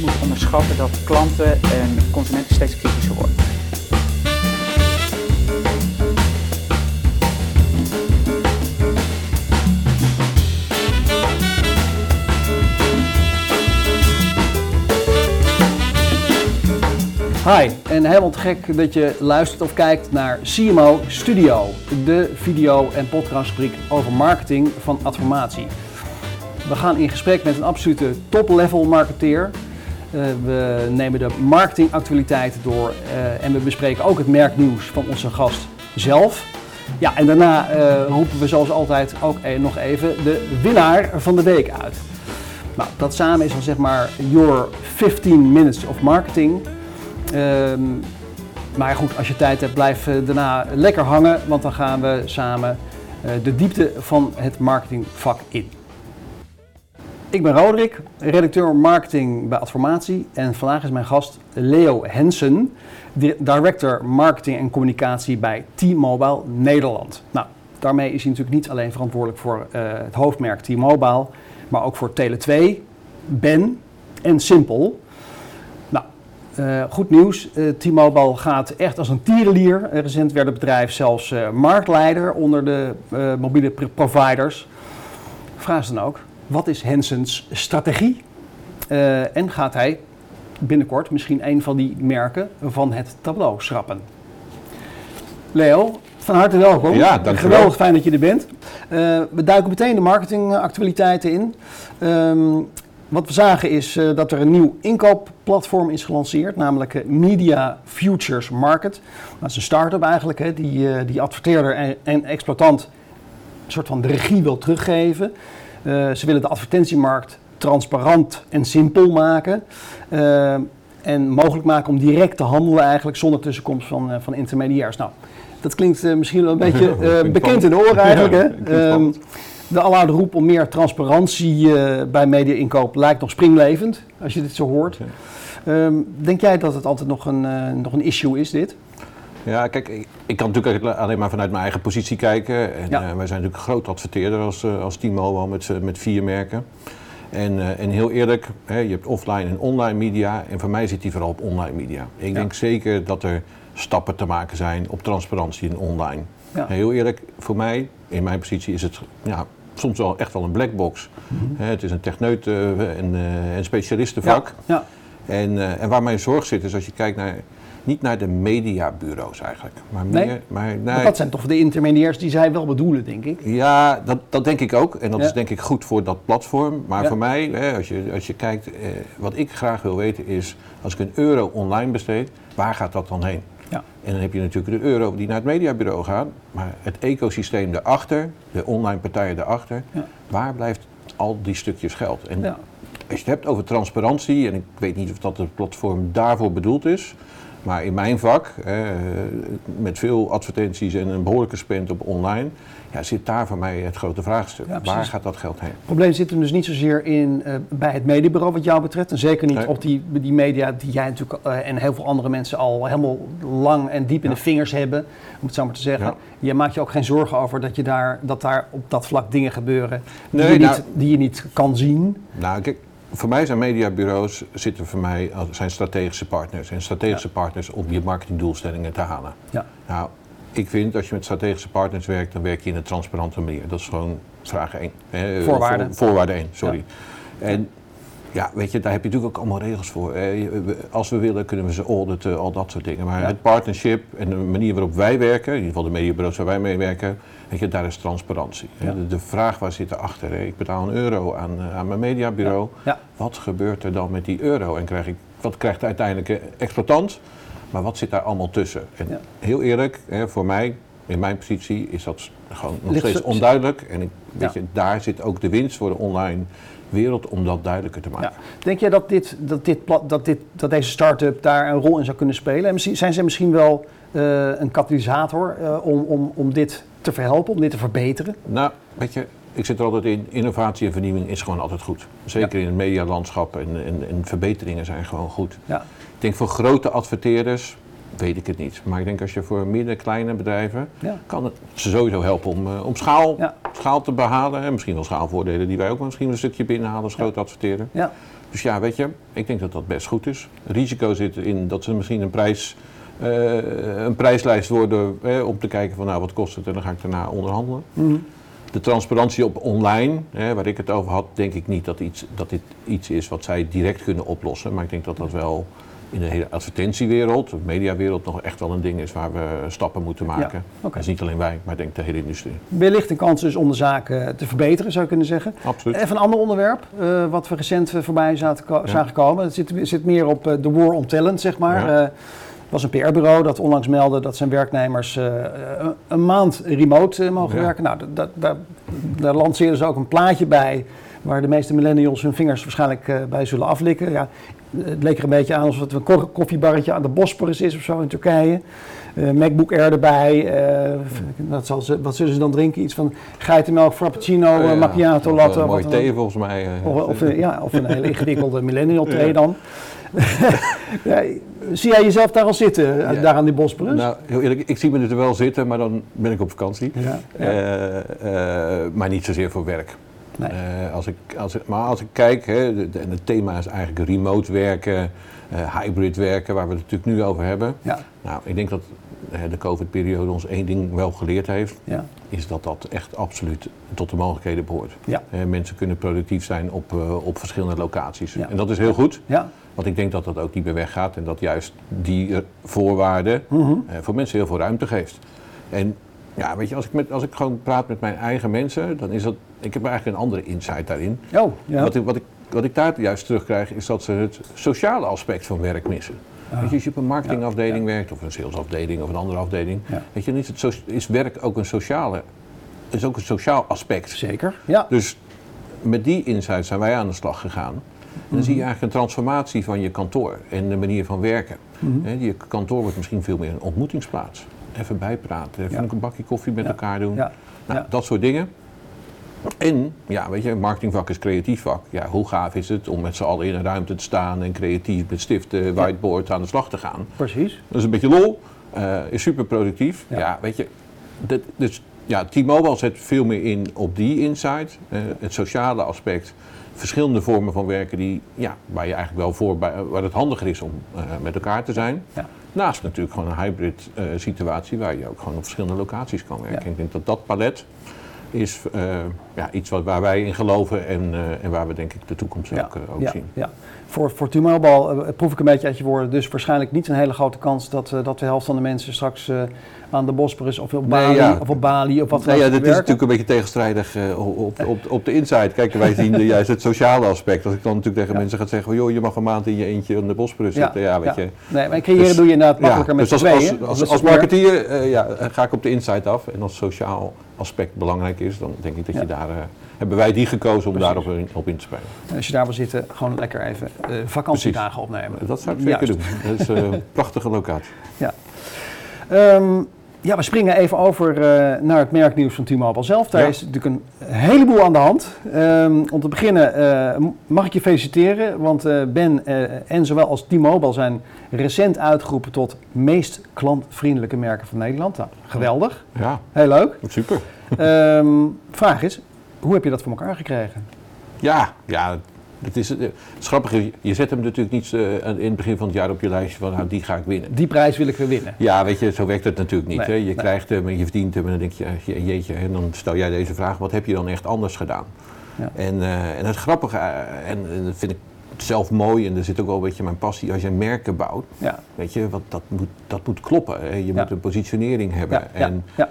moet onderschatten dat klanten en consumenten steeds kritischer worden. Hi, en helemaal te gek dat je luistert of kijkt naar CMO Studio, de video- en podcastfabriek over marketing van Adformatie. We gaan in gesprek met een absolute top-level marketeer. Uh, we nemen de marketingactualiteiten door uh, en we bespreken ook het merknieuws van onze gast zelf. Ja, en daarna uh, roepen we zoals altijd ook nog even de winnaar van de week uit. Nou, dat samen is dan zeg maar your 15 minutes of marketing. Um, maar goed, als je tijd hebt, blijf daarna lekker hangen, want dan gaan we samen de diepte van het marketingvak in. Ik ben Roderick, redacteur marketing bij Adformatie en vandaag is mijn gast Leo Hensen, director marketing en communicatie bij T-Mobile Nederland. Nou, daarmee is hij natuurlijk niet alleen verantwoordelijk voor uh, het hoofdmerk T-Mobile, maar ook voor Tele2, Ben en Simpel. Uh, goed nieuws, uh, T-Mobile gaat echt als een tierenlier. Recent werd het bedrijf zelfs marktleider onder de mobiele providers. Vraag ze dan ook, wat is Hensens strategie? en gaat hij binnenkort misschien een van die merken van het tableau schrappen? Leo, van harte welkom. Ja, dank Geweldig fijn dat je er bent. we duiken meteen de marketingactualiteiten in. Um, wat we zagen is uh, dat er een nieuw inkoopplatform is gelanceerd, namelijk Media Futures Market. Dat is een start-up eigenlijk, hè, die, uh, die adverteerder en, en, exploitant een soort van de regie wil teruggeven. Ze willen de advertentiemarkt transparant en simpel maken. en mogelijk maken om direct te handelen eigenlijk zonder tussenkomst van, van intermediairs. Nou, dat klinkt misschien wel een beetje bekend in de oren eigenlijk. hè? Um, de aloude roep om meer transparantie bij media-inkoop lijkt nog springlevend, als je dit zo hoort. Um, denk jij dat het altijd nog een, nog een issue is, dit? Ja, kijk, ik, kan natuurlijk alleen maar vanuit mijn eigen positie kijken. En, ja. uh, wij zijn natuurlijk een groot adverteerder als, als T-Mobile met, met vier merken. En, en heel eerlijk, hè, je hebt offline en online media. En voor mij zit die vooral op online media. Ik ja. denk zeker dat er stappen te maken zijn op transparantie in online. Ja. Heel eerlijk, voor mij, in mijn positie, is het ja, soms wel echt wel een blackbox. Mm -hmm. het is een techneut en, uh, en specialistenvak. Ja, ja. En, uh, en waar mijn zorg zit is als je kijkt naar, niet naar de mediabureaus eigenlijk. Maar meer, nee? maar, dat zijn toch de intermediairs die zij wel bedoelen, denk ik? Ja, dat, dat denk ik ook. En dat ja. is denk ik goed voor dat platform. Maar ja. voor mij, hè, als, je, als je kijkt, wat ik graag wil weten is, als ik een euro online besteed, waar gaat dat dan heen? Ja. En dan heb je natuurlijk de euro die naar het mediabureau gaat, maar het ecosysteem daarachter, de online partijen daarachter, ja. waar blijft al die stukjes geld? En ja. als je het hebt over transparantie, en ik weet niet of dat het platform daarvoor bedoeld is, maar in mijn vak, eh, met veel advertenties en een behoorlijke spend op online, ja, zit daar voor mij het grote vraagstuk. Ja, Waar gaat dat geld heen? Het probleem zit hem dus niet zozeer in, uh, bij het mediabureau wat jou betreft. En zeker niet nee. op die, die media die jij natuurlijk uh, en heel veel andere mensen al helemaal lang en diep in ja. de vingers hebben. Om het zo maar te zeggen. Je maakt je ook geen zorgen over dat, je daar, dat daar op dat vlak dingen gebeuren die, nee, je, nou, niet, die je niet kan zien. Nou, kijk, voor mij zijn mediabureaus zitten voor mij zijn strategische partners. En strategische ja. partners om je marketingdoelstellingen te halen. Ja. Nou, ik vind als je met strategische partners werkt, dan werk je in een transparante manier. Dat is gewoon vraag 1. Hè, voorwaarde. Voor, voorwaarde 1, sorry. Ja. En ja, weet je, daar heb je natuurlijk ook allemaal regels voor. Als we willen, kunnen we ze auditen, al dat soort dingen. Maar ja. het partnership en de manier waarop wij werken, in ieder geval de mediabureaus waar wij mee werken, weet je, daar is transparantie. Ja. De, de, vraag waar zit erachter? Ik betaal een euro aan, aan mijn mediabureau. Ja. Wat gebeurt er dan met die euro? En krijg ik, wat krijgt de uiteindelijke exploitant? Maar wat zit daar allemaal tussen? En heel eerlijk, hè, voor mij, in mijn positie, is dat gewoon nog Ligt steeds onduidelijk. En ik, weet je, daar zit ook de winst voor de online wereld om dat duidelijker te maken. Ja. Denk jij dat, dit, dat, dit, dat, dit, dat deze start-up daar een rol in zou kunnen spelen? En zijn ze misschien wel uh, een katalysator uh, om, om, om dit te verhelpen, om dit te verbeteren? Nou, weet je, ik zit er altijd in, innovatie en vernieuwing is gewoon altijd goed. Zeker ja. in het medialandschap en, en, en, verbeteringen zijn gewoon goed. Ja. Ik denk voor grote adverteerders weet ik het niet. Maar ik denk als je voor midden kleine bedrijven, ja. kan het ze sowieso helpen om, uh, om schaal, ja. schaal te behalen. En misschien wel schaalvoordelen die wij ook misschien een stukje binnenhalen als ja. groot adverteerder. Ja. Dus ja, weet je, ik denk dat dat best goed is. Risico zit in dat ze misschien een, prijs, eh, een prijslijst worden eh, om te kijken van nou wat kost het en dan ga ik daarna onderhandelen. Mhm. De transparantie op online, hè, waar ik het over had, denk ik niet dat, iets, dat dit iets is wat zij direct kunnen oplossen. Maar ik denk dat dat wel in de hele advertentiewereld, de mediawereld, nog echt wel een ding is waar we stappen moeten maken. oké. Dat is niet alleen wij, maar ik denk de hele industrie. Wellicht een kans dus om de zaken te verbeteren, zou je kunnen zeggen. Absoluut. Even een ander onderwerp, eh, wat we recent eh, voorbij zaten, Ja. zagen komen. Het zit, zit meer op eh, de war on talent, zeg maar. Ja. Eh, was een PR-bureau dat onlangs meldde dat zijn werknemers eh, een- maand remote eh, mogen Ja. werken. Nou, dat, dat, daar, lanceerden ze ook een plaatje bij waar de meeste millennials hun vingers waarschijnlijk eh, bij zullen aflikken. Ja, het leek er een beetje aan alsof het een ko- koffiebarretje aan de Bosporus is of zo in Turkije. Eh, MacBook Air erbij. eh, wat, zal ze, wat zullen ze dan drinken? Iets van geitenmelk, frappuccino, eh, Ja, macchiato, latte. eh, wat mooie thee volgens mij. eh. Of, of, eh, ja, of een hele ingewikkelde millennial thee dan. ja, zie jij jezelf daar al zitten, eh, Ja. daar aan die Bosporus? Nou, heel eerlijk, ik zie me er wel zitten, maar dan ben ik op vakantie. ja. Eh, eh, maar niet zozeer voor werk. Nee. Eh, als ik, als ik, maar als ik kijk, hè, de- en het thema is eigenlijk remote werken, eh, hybrid werken, waar we het natuurlijk nu over hebben. ja, Nou, ik denk dat eh, de COVID-periode ons één ding wel geleerd heeft, ja, is dat dat echt absoluut tot de mogelijkheden behoort. ja, Eh, mensen kunnen productief zijn op, op verschillende locaties. Ja. En dat is heel goed, ja. want ik denk dat dat ook niet meer weggaat en dat juist die voorwaarden Mhm. voor mensen heel veel ruimte geeft. En ja, weet je, als ik, met, als ik gewoon praat met mijn eigen mensen, dan is dat. Ik heb eigenlijk een andere insight daarin. Oh, ja. Wat, ik, wat, ik, wat ik daar juist terugkrijg, is dat ze het sociale aspect van werk missen. Ah. Weet je, als je op een marketingafdeling Ja, werkt, of een salesafdeling of een andere afdeling, Ja. weet je, dan is, het so- is werk ook een sociale, is ook een sociaal aspect. Zeker, ja. Dus met die insight zijn wij aan de slag gegaan. En dan zie je eigenlijk een transformatie van je kantoor en de manier van werken. Mhm. Je kantoor wordt misschien veel meer een ontmoetingsplaats. Even bijpraten, even Ja. een bakje koffie met elkaar doen. Ja, Nou. Dat soort dingen. En, ja, weet je, marketingvak is creatief vak. Ja, hoe gaaf is het om met z'n allen in een ruimte te staan en creatief met stiften, whiteboard aan de slag te gaan. precies. Dat is een beetje lol, eh, is super productief. Ja. Ja, weet je, dit, dus ja, T-Mobile zet veel meer in op die insight, eh, het sociale aspect, verschillende vormen van werken die, ja, waar je eigenlijk wel voor, bij, waar het handiger is om eh, met elkaar te zijn. Ja. Naast natuurlijk gewoon een hybrid eh, situatie waar je ook gewoon op verschillende locaties kan werken. Ja. Ik denk dat dat palet is eh, ja, iets wat, waar wij in geloven en, eh, en waar we denk ik de toekomst Ja, ook, ook ja, zien. ja. Voor, voor eh, proef ik een beetje uit je woorden. Dus waarschijnlijk niet een hele grote kans dat, eh, dat de helft van de mensen straks eh, aan de Bosporus of op Nee, Bali, ja. of op Bali of wat dan Nou ja, dat is natuurlijk een beetje tegenstrijdig op, op, op de inside. Kijk, wij zien de- juist het sociale aspect. Als ik dan natuurlijk tegen Ja. mensen ga zeggen, joh, je mag een maand in je eentje aan de Bosporus zitten. Ja, weet ja. je. Nee, maar creëren Dus- doe je inderdaad makkelijker met dus als, als, tweeën. als, marketeer ja, ga ik op de inside af. En als sociaal aspect belangrijk is, dan denk ik dat je daar... hebben wij die gekozen om daarop in, op in te spelen. Als je daar wil zitten, gewoon lekker even eh, vakantiedagen opnemen. Dat zou ik zeker Juist. doen. Dat is eh, een prachtige locatie. Ja. Ehm, ja, we springen even over eh, naar het merknieuws van T-Mobile zelf. Daar Ja. is natuurlijk een heleboel aan de hand. Ehm, om te beginnen eh, mag ik je feliciteren, want eh, Ben eh, en zowel als T-Mobile zijn recent uitgeroepen tot meest klantvriendelijke merken van Nederland. Nou, geweldig, Ja, heel leuk. super. Ehm, vraag is, hoe heb je dat voor elkaar gekregen? Ja, ja. Het is, eh, het is grappig, je- zet hem natuurlijk niet eh, in het begin van het jaar op je lijstje van nou, die ga ik winnen. Die prijs wil ik weer winnen. Ja, weet je, zo werkt het natuurlijk niet. Nee, hè? Je nee. krijgt hem en je verdient hem en dan denk je, eh, je- jeetje, en dan stel jij deze vraag, wat heb je dan echt anders gedaan? Ja. En, en het grappige, en, en dat vind ik zelf mooi en er zit ook wel een beetje mijn passie, als je merken bouwt, Ja, weet je, wat, dat, moet, dat moet kloppen. Hè? Je Ja. moet een positionering hebben. En ja.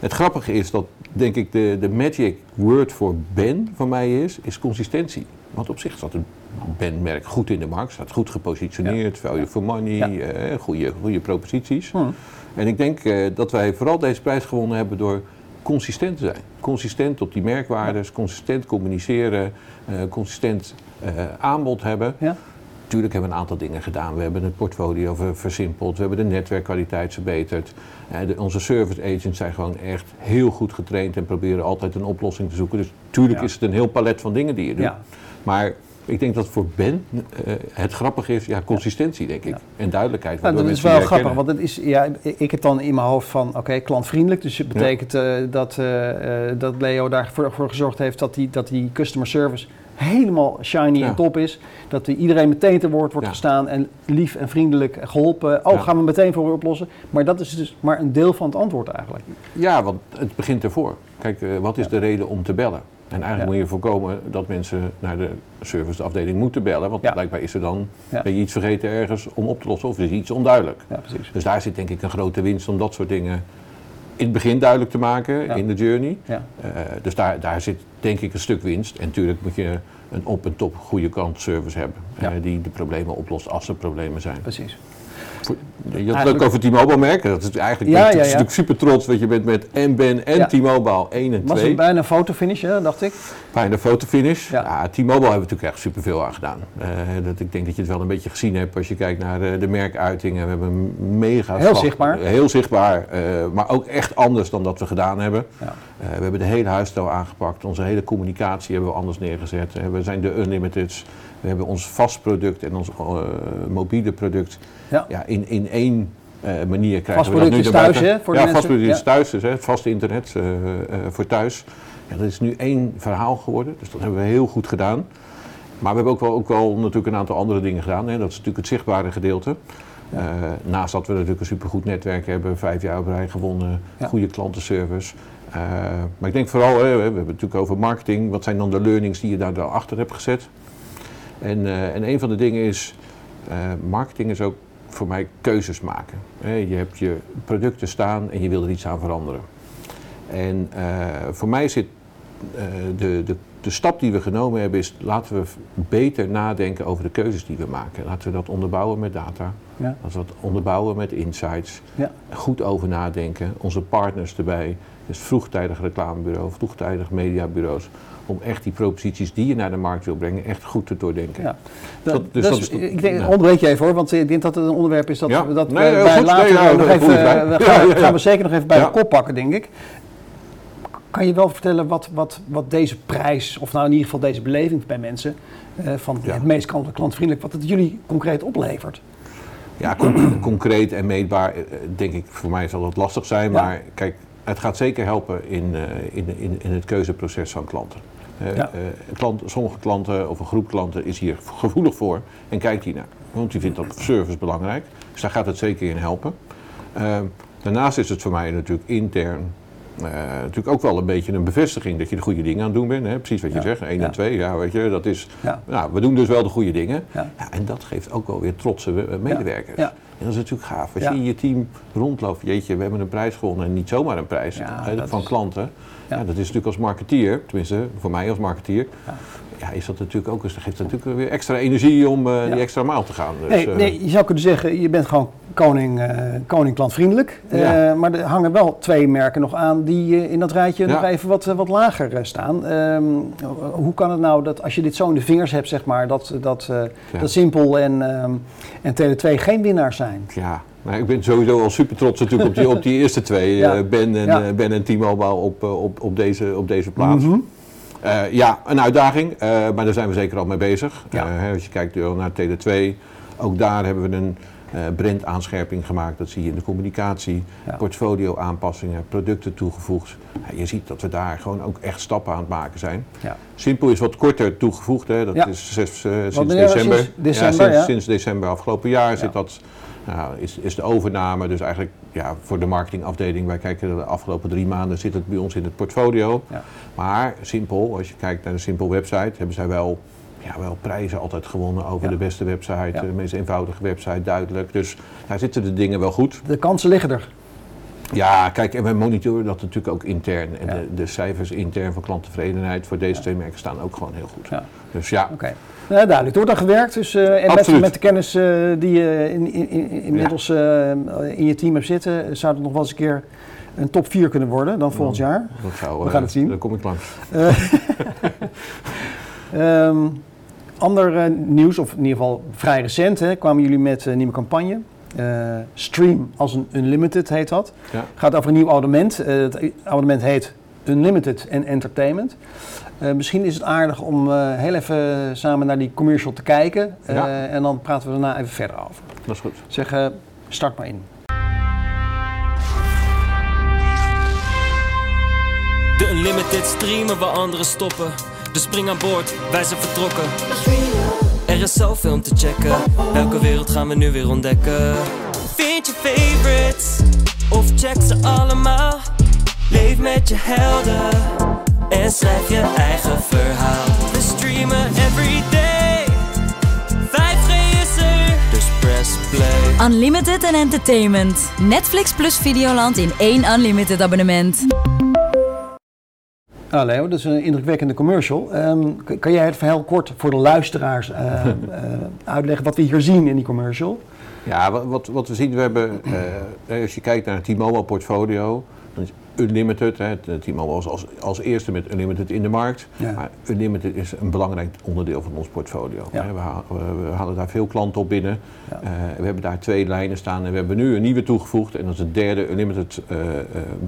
het grappige is dat, denk ik, de, de magic word voor Ben van mij is, is consistentie. Want op zich staat een Ben-merk goed in de markt, staat goed gepositioneerd, value for money, Ja. eh, goede, goede proposities. Hm. En ik denk eh, dat wij vooral deze prijs gewonnen hebben door consistent te zijn. Consistent op die merkwaardes, consistent communiceren, eh, consistent aanbod hebben. Ja. Tuurlijk hebben we een aantal dingen gedaan. We hebben het portfolio ver- versimpeld, we hebben de netwerkkwaliteit verbeterd. De- onze service agents zijn gewoon echt heel goed getraind en proberen altijd een oplossing te zoeken. Dus tuurlijk Ja. is het een heel palet van dingen die je doet. Ja. Maar ik denk dat voor Ben eh, het grappige is, ja, consistentie denk ik. Ja. En duidelijkheid. Nou, dat is wel grappig, herkennen. want het is, ja, ik heb dan in mijn hoofd van, oké, klantvriendelijk. Dus het betekent eh, dat, eh, dat Leo daarvoor voor gezorgd heeft dat die, dat die customer service helemaal shiny Ja. en top is. Dat er iedereen meteen te woord wordt Ja. gestaan en lief en vriendelijk geholpen. Oh, Ja. gaan we meteen voor u oplossen. Maar dat is dus maar een deel van het antwoord eigenlijk. Ja, want het begint ervoor. Kijk, eh, wat is de reden om te bellen? En eigenlijk moet je voorkomen dat mensen naar de serviceafdeling moeten bellen. Want blijkbaar is er dan ben je iets vergeten ergens om op te lossen of is iets onduidelijk. Ja, precies. Dus daar zit denk ik een grote winst om dat soort dingen in het begin duidelijk te maken Ja. in de journey. Ja. Eh, dus daar, daar zit denk ik een stuk winst. En natuurlijk moet je een op- en top goede klantenservice hebben. Ja. eh, die de problemen oplost als er problemen zijn. Precies. Je had het ook over T-Mobile merken. Dat is eigenlijk Ja, ja, ja. natuurlijk super trots. Want je bent met en Ben en. T-Mobile 1 en Was 2. het bijna een fotofinish, hè, dacht ik. Bijna fotofinish. Ja. Ja. T-Mobile hebben we natuurlijk echt superveel aan gedaan. Eh, dat, ik denk dat je het wel een beetje gezien hebt als je kijkt naar eh, de merkuitingen. We hebben een mega Heel slag- zichtbaar. Heel zichtbaar, eh, maar ook echt anders dan dat we gedaan hebben. Ja. We hebben de hele huisstijl aangepakt. Onze hele communicatie hebben we anders neergezet. We zijn de Unlimiteds. We hebben ons vast product en ons eh, mobiele product Ja. ja, in, in één eh, manier krijgen Vast we dat nu is thuis, hè, voor de ja, mensen? vast product is thuis, dus hè, het vaste internet eh, voor thuis. Ja, dat is nu één verhaal geworden, dus dat hebben we heel goed gedaan. Maar we hebben ook wel, ook wel natuurlijk een aantal andere dingen gedaan. Hè. Dat is natuurlijk het zichtbare gedeelte. Naast dat we natuurlijk een supergoed netwerk hebben, vijf jaar op rij gewonnen, Ja. goede klantenservice. Maar ik denk vooral, hè, we hebben het natuurlijk over marketing. Wat zijn dan de learnings die je daar achter hebt gezet? En, eh, en een van de dingen is, eh, marketing is ook voor mij keuzes maken. Je hebt je producten staan en je wil er iets aan veranderen. En eh, voor mij zit de, de, de stap die we genomen hebben is laten we beter nadenken over de keuzes die we maken. Laten we dat onderbouwen met data. Ja. Laten we dat onderbouwen met insights. Ja. Goed over nadenken. Onze partners erbij. Dus vroegtijdig reclamebureau, vroegtijdig mediabureaus. Om echt die proposities die je naar de markt wil brengen, echt goed te doordenken. Ja. Dat- Dat, dus dat is, ik denk, ja. onderbreek je even hoor, want ik denk dat het een onderwerp is dat, Ja. we- dat Nee, we bij later Nee, nog even, we gaan, we zeker nog even bij de kop pakken, denk ik. Kan je wel vertellen wat, wat, wat deze prijs, of nou in ieder geval deze beleving bij mensen, eh, van het meest klant- klantvriendelijk, wat het jullie concreet oplevert? Ja, con- concreet en meetbaar, eh, denk ik, voor mij zal dat lastig zijn. Maar kijk, het gaat zeker helpen in, eh, in, in, in het keuzeproces van klanten. Eh, Ja. eh, klant, sommige klanten of een groep klanten is hier gevoelig voor en kijkt hier naar. Want die vindt dat service belangrijk. Dus daar gaat het zeker in helpen. Eh, daarnaast is het voor mij natuurlijk intern natuurlijk ook wel een beetje een bevestiging dat je de goede dingen aan het doen bent. Hè? Precies wat je Ja. zegt, 1 Ja. en 2, ja, weet je, dat is... Ja. Nou, we doen dus wel de goede dingen. En dat geeft ook wel weer trotse medewerkers. En dat is natuurlijk gaaf. Als Ja. je in je team rondloopt, jeetje, we hebben een prijs gewonnen en niet zomaar een prijs Ja, van is- klanten. Ja. Ja. dat is natuurlijk als marketeer, tenminste voor mij als marketeer, Ja. is dat natuurlijk ook, eens- dat geeft natuurlijk weer extra energie om eh, Ja. die extra maal te gaan. Dus, Nee, eh, nee, je zou kunnen zeggen, je bent gewoon koning, koning klantvriendelijk. Ja. maar er hangen wel twee merken nog aan die in dat rijtje Ja. nog even wat, wat lager staan. Ehm, hoe kan het nou dat als je dit zo in de vingers hebt, zeg maar, dat, dat, dat Simpel en, ehm en Tele2 geen winnaars zijn? Ja, nou, ik ben sowieso al super trots natuurlijk op die, op die eerste twee, Ben en, ben en T-Mobile op, op, op, deze, op deze plaats. Mhm. Eh, ja, een uitdaging, eh, maar daar zijn we zeker al mee bezig. Ja. Eh, hè, als je kijkt naar Tele2, ook daar hebben we een brandaanscherping gemaakt. Dat zie je in de communicatie, Ja. portfolio aanpassingen, producten toegevoegd. Je ziet dat we daar gewoon ook echt stappen aan het maken zijn. Ja. Simpel is wat korter toegevoegd, hè. dat is sinds december. sinds december, sinds, ja. sinds december afgelopen jaar Ja. zit dat, nou, is, is de overname. Dus eigenlijk ja, voor de marketingafdeling, wij kijken de afgelopen drie maanden zit het bij ons in het portfolio. Ja. Maar Simpel, als je kijkt naar de Simpel website, hebben zij wel, ja, wel prijzen altijd gewonnen over Ja. de beste website, Ja. de meest eenvoudige website, duidelijk. Dus daar zitten de dingen wel goed. De kansen liggen er. Ja, kijk, en we monitoren dat natuurlijk ook intern. En de, de cijfers intern van klanttevredenheid voor deze twee merken staan ook gewoon heel goed. Dus ja, Oké. Nou, duidelijk. Er wordt aan gewerkt. Dus, eh, en met, met de kennis eh, die je in, in, in, inmiddels eh, in je team hebt zitten, zou het nog wel eens een keer een top 4 kunnen worden dan volgend jaar. dat zou, We gaan het zien. Dan kom ik langs. Ehm, ander nieuws, of in ieder geval vrij recent, hè, kwamen jullie met een nieuwe campagne. Stream als een Unlimited heet dat. Ja. Gaat over een nieuw abonnement. Het abonnement heet Unlimited en Entertainment. Eh, misschien is het aardig om eh, heel even samen naar die commercial te kijken. Eh, Ja. En dan praten we daarna even verder over. Dat is goed. Zeg, eh, start maar in. De Unlimited streamen waar anderen stoppen. Dus spring aan boord, wij zijn vertrokken. Er is zoveel om te checken. Welke wereld gaan we nu weer ontdekken? Vind je favorites of check ze allemaal. Leef met je helden en schrijf je eigen verhaal. We streamen every day. 5G is er, dus press play. Unlimited en entertainment. Netflix plus Videoland in één unlimited abonnement. Nou Leo, dat is een indrukwekkende commercial. Ehm, kan jij het verhaal kort voor de luisteraars eh, eh, uitleggen wat we hier zien in die commercial? Ja, wat, wat, wat we zien, we hebben, eh, als je kijkt naar het T-Mobile portfolio, Unlimited, hè, het T-Mobile was als, als eerste met Unlimited in de markt, Ja. maar Unlimited is een belangrijk onderdeel van ons portfolio. Ja. We, ha- we- we halen daar veel klanten op binnen. Ja. Eh, we hebben daar twee lijnen staan en we hebben nu een nieuwe toegevoegd en dat is het derde Unlimited eh, eh,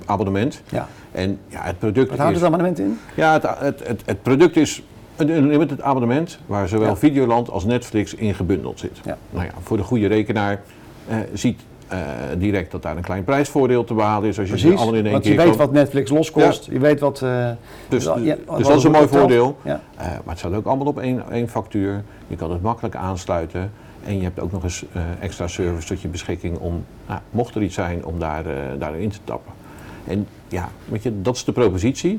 abonnement. Ja. En ja, het product Wat houdt is... het abonnement in? Ja, het, het, het, het product is een unlimited abonnement waar zowel. Videoland als Netflix in gebundeld zit. Ja. Nou ja, voor de goede rekenaar ziet eh, direct dat daar een klein prijsvoordeel te behalen is als je ze Precies, allemaal in één want keer je weet wat Netflix loskost. Je weet wat... eh, Dus, ja, dus wat dat is een mooi voordeel. Ja. Eh, maar het staat ook allemaal op één, één factuur. Je kan het makkelijk aansluiten. En je hebt ook nog eens extra service tot je beschikking om, nou, mocht er iets zijn, om daar, daarin te tappen. En ja, weet je, dat is de propositie.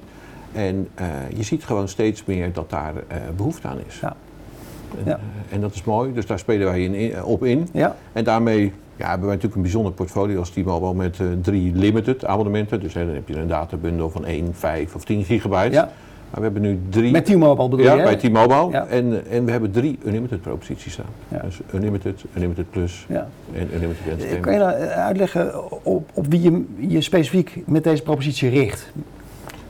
En je ziet gewoon steeds meer dat daar eh, behoefte aan is. Ja. En, Ja. en dat is mooi, dus daar spelen wij in, op in. Ja, En daarmee ja, hebben wij natuurlijk een bijzonder portfolio als T-Mobile met eh, drie limited abonnementen. Dus hè, dan heb je een databundel van 1, 5 of 10 gigabyte. ja. Maar we hebben nu drie. met T-Mobile bedoel ja, je? hè? bij T-Mobile. Ja. En, en we hebben drie unlimited proposities staan. Ja. Dus unlimited, unlimited plus Ja. en unlimited Eh, entertainment. Kan je nou eh, uitleggen op, op wie je je specifiek met deze propositie richt?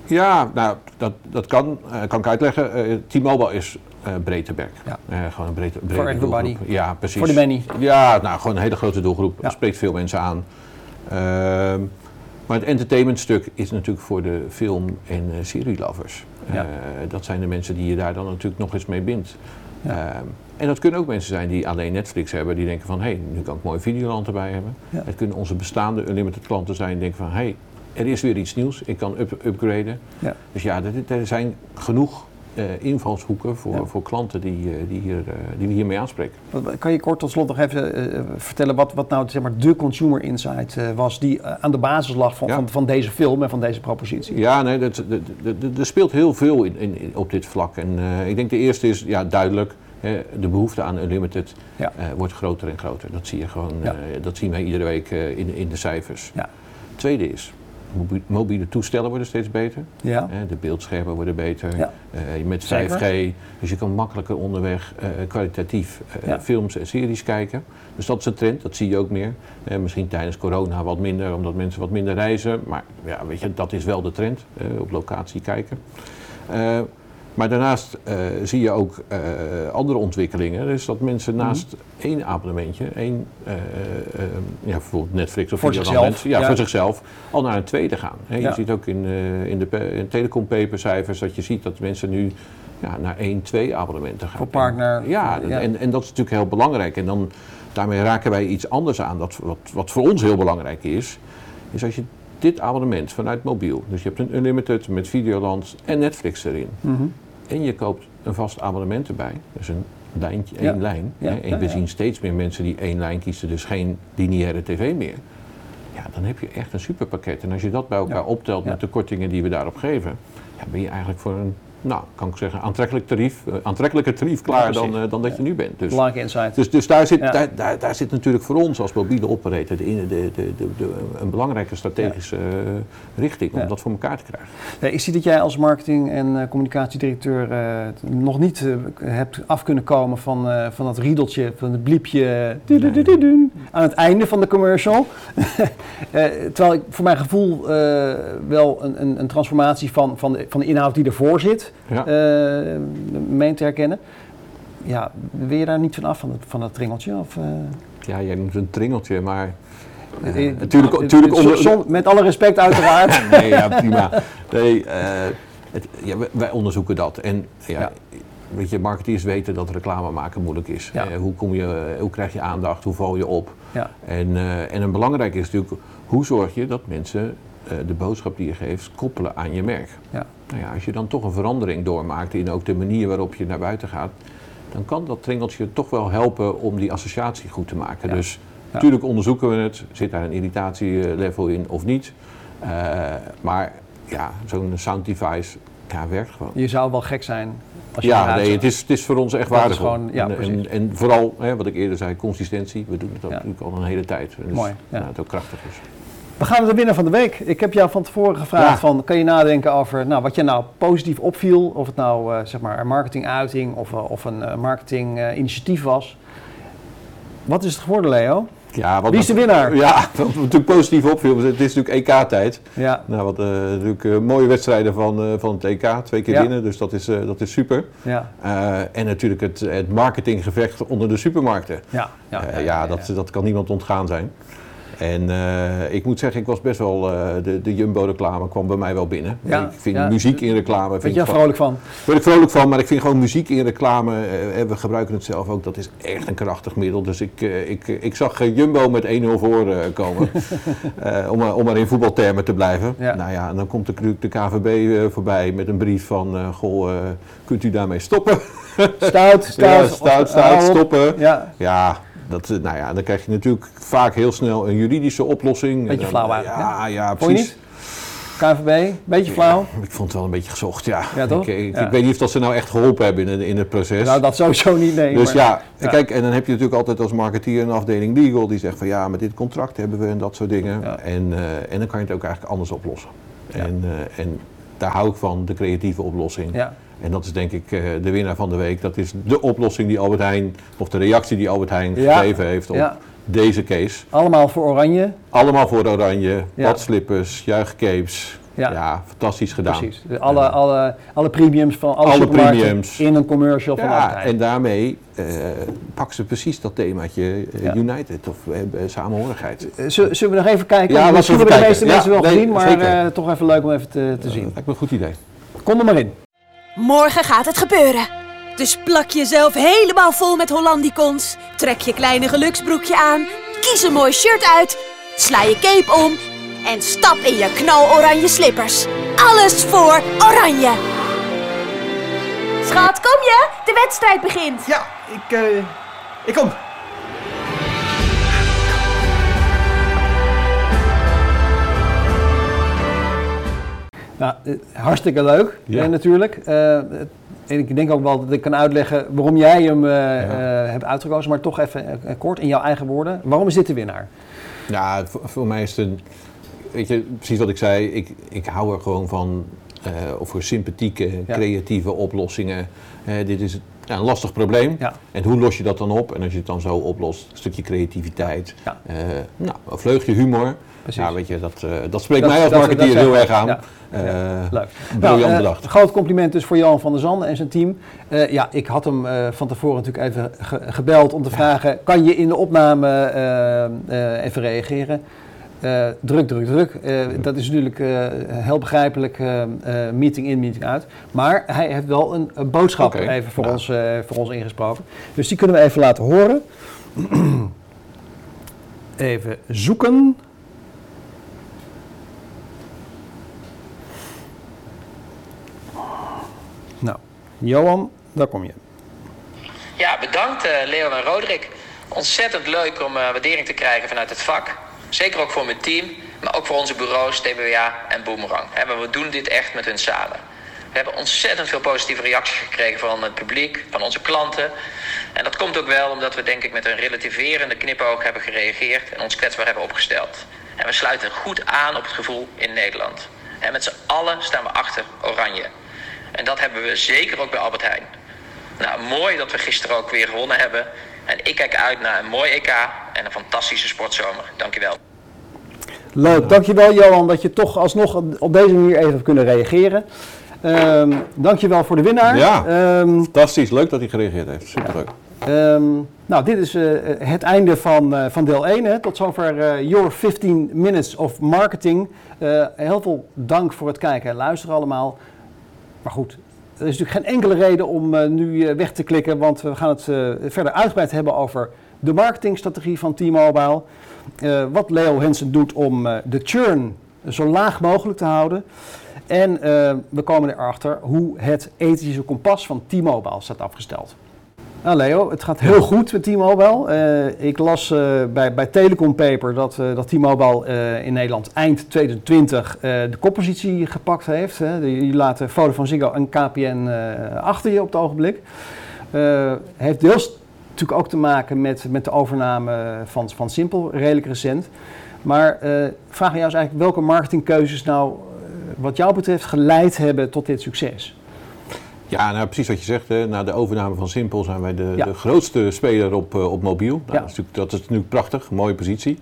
Ja, nou, dat, dat kan, eh, kan ik uitleggen. Eh, T-Mobile is eh breed te berk. Ja. Eh, gewoon een breed, brede For everybody. doelgroep. Ja, precies. Voor de many. Ja, nou, gewoon een hele grote doelgroep. Ja. Spreekt veel mensen aan. Ehm, maar het entertainmentstuk is natuurlijk voor de film- en uh, serielovers. Ja. Eh, dat zijn de mensen die je daar dan natuurlijk nog eens mee bindt. Ja. Ehm, en dat kunnen ook mensen zijn die alleen Netflix hebben, die denken van hé, hey, nu kan ik mooi Videoland erbij hebben. Het kunnen onze bestaande unlimited klanten zijn die denken van hé, hey, er is weer iets nieuws, ik kan up upgraden. Ja. Dus ja, er, er zijn genoeg eh, invalshoeken voor, Ja. voor klanten die, eh, die, hier, eh, die we hiermee aanspreken. Kan je kort tot slot nog even eh, vertellen wat, wat nou zeg maar, de consumer insight eh, was die eh, aan de basis lag van, Ja. van, van deze film en van deze propositie? Ja, nee, dat, er speelt heel veel in, in, op dit vlak. En eh, ik denk de eerste is ja, duidelijk, de behoefte aan unlimited Ja. eh, wordt groter en groter. Dat zie je gewoon, eh, dat zien wij iedere week eh, in, in de cijfers. Ja. Tweede is, mobiele toestellen worden steeds beter. Ja. Hè, de beeldschermen worden beter. Ja. Eh, met Zeker. 5G, dus je kan makkelijker onderweg eh, kwalitatief eh, Ja. films en series kijken. Dus dat is een trend, dat zie je ook meer. Misschien tijdens corona wat minder, omdat mensen wat minder reizen. Maar ja, weet je, dat is wel de trend, op locatie kijken. Maar daarnaast eh, zie je ook eh, andere ontwikkelingen. Dus dat mensen Mhm. naast één abonnementje, één, eh, eh, eh, ja, bijvoorbeeld Netflix of Voor zichzelf, ja, ja. voor zichzelf, al naar een tweede gaan. Ja. Je ziet ook in, in de pe- in telecom papercijfers dat je ziet dat mensen nu ja, naar één, twee abonnementen gaan. Voor partner. Ja, Ja. En, en dat is natuurlijk heel belangrijk. En dan, daarmee raken wij iets anders aan, dat, wat, wat voor ons heel belangrijk is. Is als je dit abonnement vanuit mobiel, dus je hebt een unlimited met Videoland en Netflix erin. Mhm. En je koopt een vast abonnement erbij, dus een lijntje, Ja. één lijn. Ja. hè, En Ja, we zien steeds meer mensen die één lijn kiezen, dus geen lineaire tv meer. Ja, dan heb je echt een superpakket. En als je dat bij elkaar optelt met de kortingen die we daarop geven, ja, ben je eigenlijk voor een, nou, kan ik zeggen, aantrekkelijk tarief, eh, aantrekkelijker tarief klaar dan, eh, dan dat je nu bent. Dus, Belangrijke insight. dus, dus daar, zit, daar, daar, daar zit natuurlijk voor ons als mobiele operator de, de, de, de, de- een belangrijke strategische eh, richting om dat voor elkaar te krijgen. Nee, ik zie dat jij als marketing- en communicatiedirecteur nog niet hebt af kunnen komen van, van dat riedeltje, van het bliepje aan het einde van de commercial. Terwijl ik voor mijn gevoel wel een, een, een transformatie van, van, de, van de inhoud die ervoor zit, Ja. eh meen te herkennen. Ja, wil je daar niet van af van, het, van dat tringeltje? Of, eh, Ja, jij noemt een tringeltje, maar eh, natuurlijk- natuurlijk onder- som- met alle respect uiteraard. nee, ja, prima. Nee, het, ja, wij, onderzoeken dat. En ja, weet je, marketeers weten dat reclame maken moeilijk is. Ja. Hoe, kom je, hoe krijg je aandacht? Hoe val je op? ja. En, eh, en een belangrijk is natuurlijk, hoe zorg je dat mensen de boodschap die je geeft koppelen aan je merk? Ja. Nou ja, als je dan toch een verandering doormaakt in ook de manier waarop je naar buiten gaat, dan kan dat tringeltje toch wel helpen om die associatie goed te maken. Ja. Dus natuurlijk onderzoeken we het, zit daar een irritatielevel in of niet. Eh, maar ja, zo'n sound device ja, werkt gewoon. Je zou wel gek zijn als je Ja, nee, het is, het is voor ons echt waardevol. gewoon- ja, en, en, en vooral, hè, wat ik eerder zei, consistentie. We doen het ook Ja. natuurlijk al een hele tijd. En Dus, Mooi, ja. nou, het ook krachtig is. We gaan naar de winnaar van de week. Ik heb jou van tevoren gevraagd Ja. van, kan je nadenken over nou, wat je nou positief opviel? Of het nou eh, zeg maar een marketinguiting of, eh, of een marketinginitiatief was. Wat is het geworden, Leo? Ja, wat Wie is de winnaar? Ja, wat natuurlijk positief opviel, het is natuurlijk EK-tijd. Ja, Nou, wat eh, natuurlijk eh, mooie wedstrijden van, eh, van het EK, twee keer Ja. winnen, dus dat is, eh, dat is super. ja, Eh, en natuurlijk het, het marketinggevecht onder de supermarkten. ja. Ja, ja, dat, dat kan niemand ontgaan zijn. En eh, ik moet zeggen, ik was best wel, eh, de, de Jumbo-reclame kwam bij mij wel binnen. Ja, ik vind ja. muziek in reclame... Vind je ik vrolijk van? Ben ik vrolijk van, maar ik vind gewoon muziek in reclame, eh, we gebruiken het zelf ook, dat is echt een krachtig middel. Dus ik, ik, ik zag Jumbo met 1-0 voor komen, om, maar- om maar in voetbaltermen te blijven. Ja. Nou ja, en dan komt de, de KVB voorbij met een brief van, goh, kunt u daarmee stoppen? Stout, stout. Stout, stout, stoppen. Ja, dat, eh, nou ja, dan krijg je natuurlijk vaak heel snel een juridische oplossing. Beetje dan- flauw eigenlijk, Ja, ja, precies. KNVB, beetje flauw. Ik vond het wel een beetje gezocht, ja. Ja, toch? Ik, ik, Ja. ik weet niet of dat ze nou echt geholpen hebben in, het- in het proces. Nou, dat sowieso niet, nee. dus maar- ja, kijk, en dan heb je natuurlijk altijd als marketeer een afdeling legal die zegt van ja, met dit contract hebben we en dat soort dingen. En, eh, en dan kan je het ook eigenlijk anders oplossen. En, eh, en daar hou ik van, de creatieve oplossing. Ja, En dat is denk ik eh, de winnaar van de week. Dat is de oplossing die Albert Heijn, of de reactie die Albert Heijn Ja. gegeven heeft op Ja. deze case. allemaal voor Oranje. Allemaal voor oranje, badslippers, juichcapes. Ja. Ja, fantastisch gedaan. Precies. De Alle, alle, alle premiums van alle, Alle premiums. in een commercial van Ja, en daarmee eh pakken ze precies dat themaatje eh, Ja. United of samenhorigheid. Zullen we nog even kijken? Ja, Misschien hebben de meeste mensen wel nee, gezien, maar toch even leuk om even te, te zien. Lijkt me een goed idee. Kom er maar in. Morgen gaat het gebeuren. Dus plak jezelf helemaal vol met Hollandicons. Trek je kleine geluksbroekje aan. Kies een mooi shirt uit. Sla je cape om. En stap in je knaloranje slippers. Alles voor Oranje. Schat, kom je? De wedstrijd begint. Ja, ik, eh, ik kom. Nou, eh, hartstikke leuk Ja. eh, natuurlijk. Eh, en ik denk ook wel dat ik kan uitleggen waarom jij hem eh, eh, hebt uitgekozen, maar toch even eh, kort in jouw eigen woorden. Waarom is dit de winnaar? Ja, voor, voor mij is het een... Weet je, precies wat ik zei. Ik, ik hou er gewoon van eh over sympathieke, Ja. creatieve oplossingen. Eh, dit is ja, een lastig probleem. Ja. En hoe los je dat dan op? En als je het dan zo oplost, een stukje creativiteit. Ja. eh, nou, een vleugje humor. Precies. Ja, weet je, dat, eh, dat spreekt Dat- mij als marketeer heel erg aan. ja. Eh, Leuk. Briljant Nou, eh, bedacht. groot compliment dus voor Johan van der Zanden en zijn team. Ja, ik had hem van tevoren natuurlijk even ge- gebeld om te vragen: kan je in de opname even reageren? Druk, druk, druk. Eh, dat is natuurlijk heel begrijpelijk, meeting in, meeting uit. Maar hij heeft wel een, een boodschap even voor, nou. ons, voor ons ingesproken. Dus die kunnen we even laten horen. even zoeken. Johan, daar kom je. Ja, bedankt eh, Leo en Roderick. Ontzettend leuk om eh, waardering te krijgen vanuit het vak. Zeker ook voor mijn team, maar ook voor onze bureaus TBWA en Boomerang. Maar we doen dit echt met hun samen. We hebben ontzettend veel positieve reacties gekregen van het publiek, van onze klanten. En dat komt ook wel omdat we denk ik met een relativerende knipoog hebben gereageerd en ons kwetsbaar hebben opgesteld. En we sluiten goed aan op het gevoel in Nederland. En met z'n allen staan we achter Oranje. En dat hebben we zeker ook bij Albert Heijn. Nou, mooi dat we gisteren ook weer gewonnen hebben. En ik kijk uit naar een mooi EK en een fantastische sportzomer. Dankjewel. Leuk, dankjewel Johan dat je toch alsnog op deze manier even hebt kunnen reageren. Ehm dankjewel voor de winnaar. Ja. Ehm, Fantastisch, leuk dat hij gereageerd heeft. Superleuk. Ehm, nou, dit is eh, het einde van, eh, van deel 1. Hè. Tot zover eh, Your 15 Minutes of Marketing. Eh, heel veel dank voor het kijken en luisteren allemaal. Maar goed, er is natuurlijk geen enkele reden om eh, nu eh, weg te klikken, want we gaan het eh, verder uitgebreid hebben over de marketingstrategie van T-Mobile. Wat Leo Hensen doet om de churn zo laag mogelijk te houden. En we komen erachter hoe het ethische kompas van T-Mobile staat afgesteld. Nou Leo, het gaat heel goed met T-Mobile. Eh, ik las eh, bij, bij Telecom Paper dat, eh, dat T-Mobile in Nederland eind 2020 eh, de koppositie gepakt heeft. Hè. Laten Vodafone Ziggo en KPN achter je op het ogenblik. Heeft deels natuurlijk ook te maken met, met de overname van, van Simpel, redelijk recent. Maar vraag jou is eigenlijk welke marketingkeuzes nou wat jou betreft geleid hebben tot dit succes? Ja, nou precies wat je zegt. Hè. Na de overname van Simpel zijn wij de, Ja. de grootste speler op, eh, op mobiel. Nou, Ja. dat, is natuurlijk, dat is natuurlijk prachtig, mooie positie.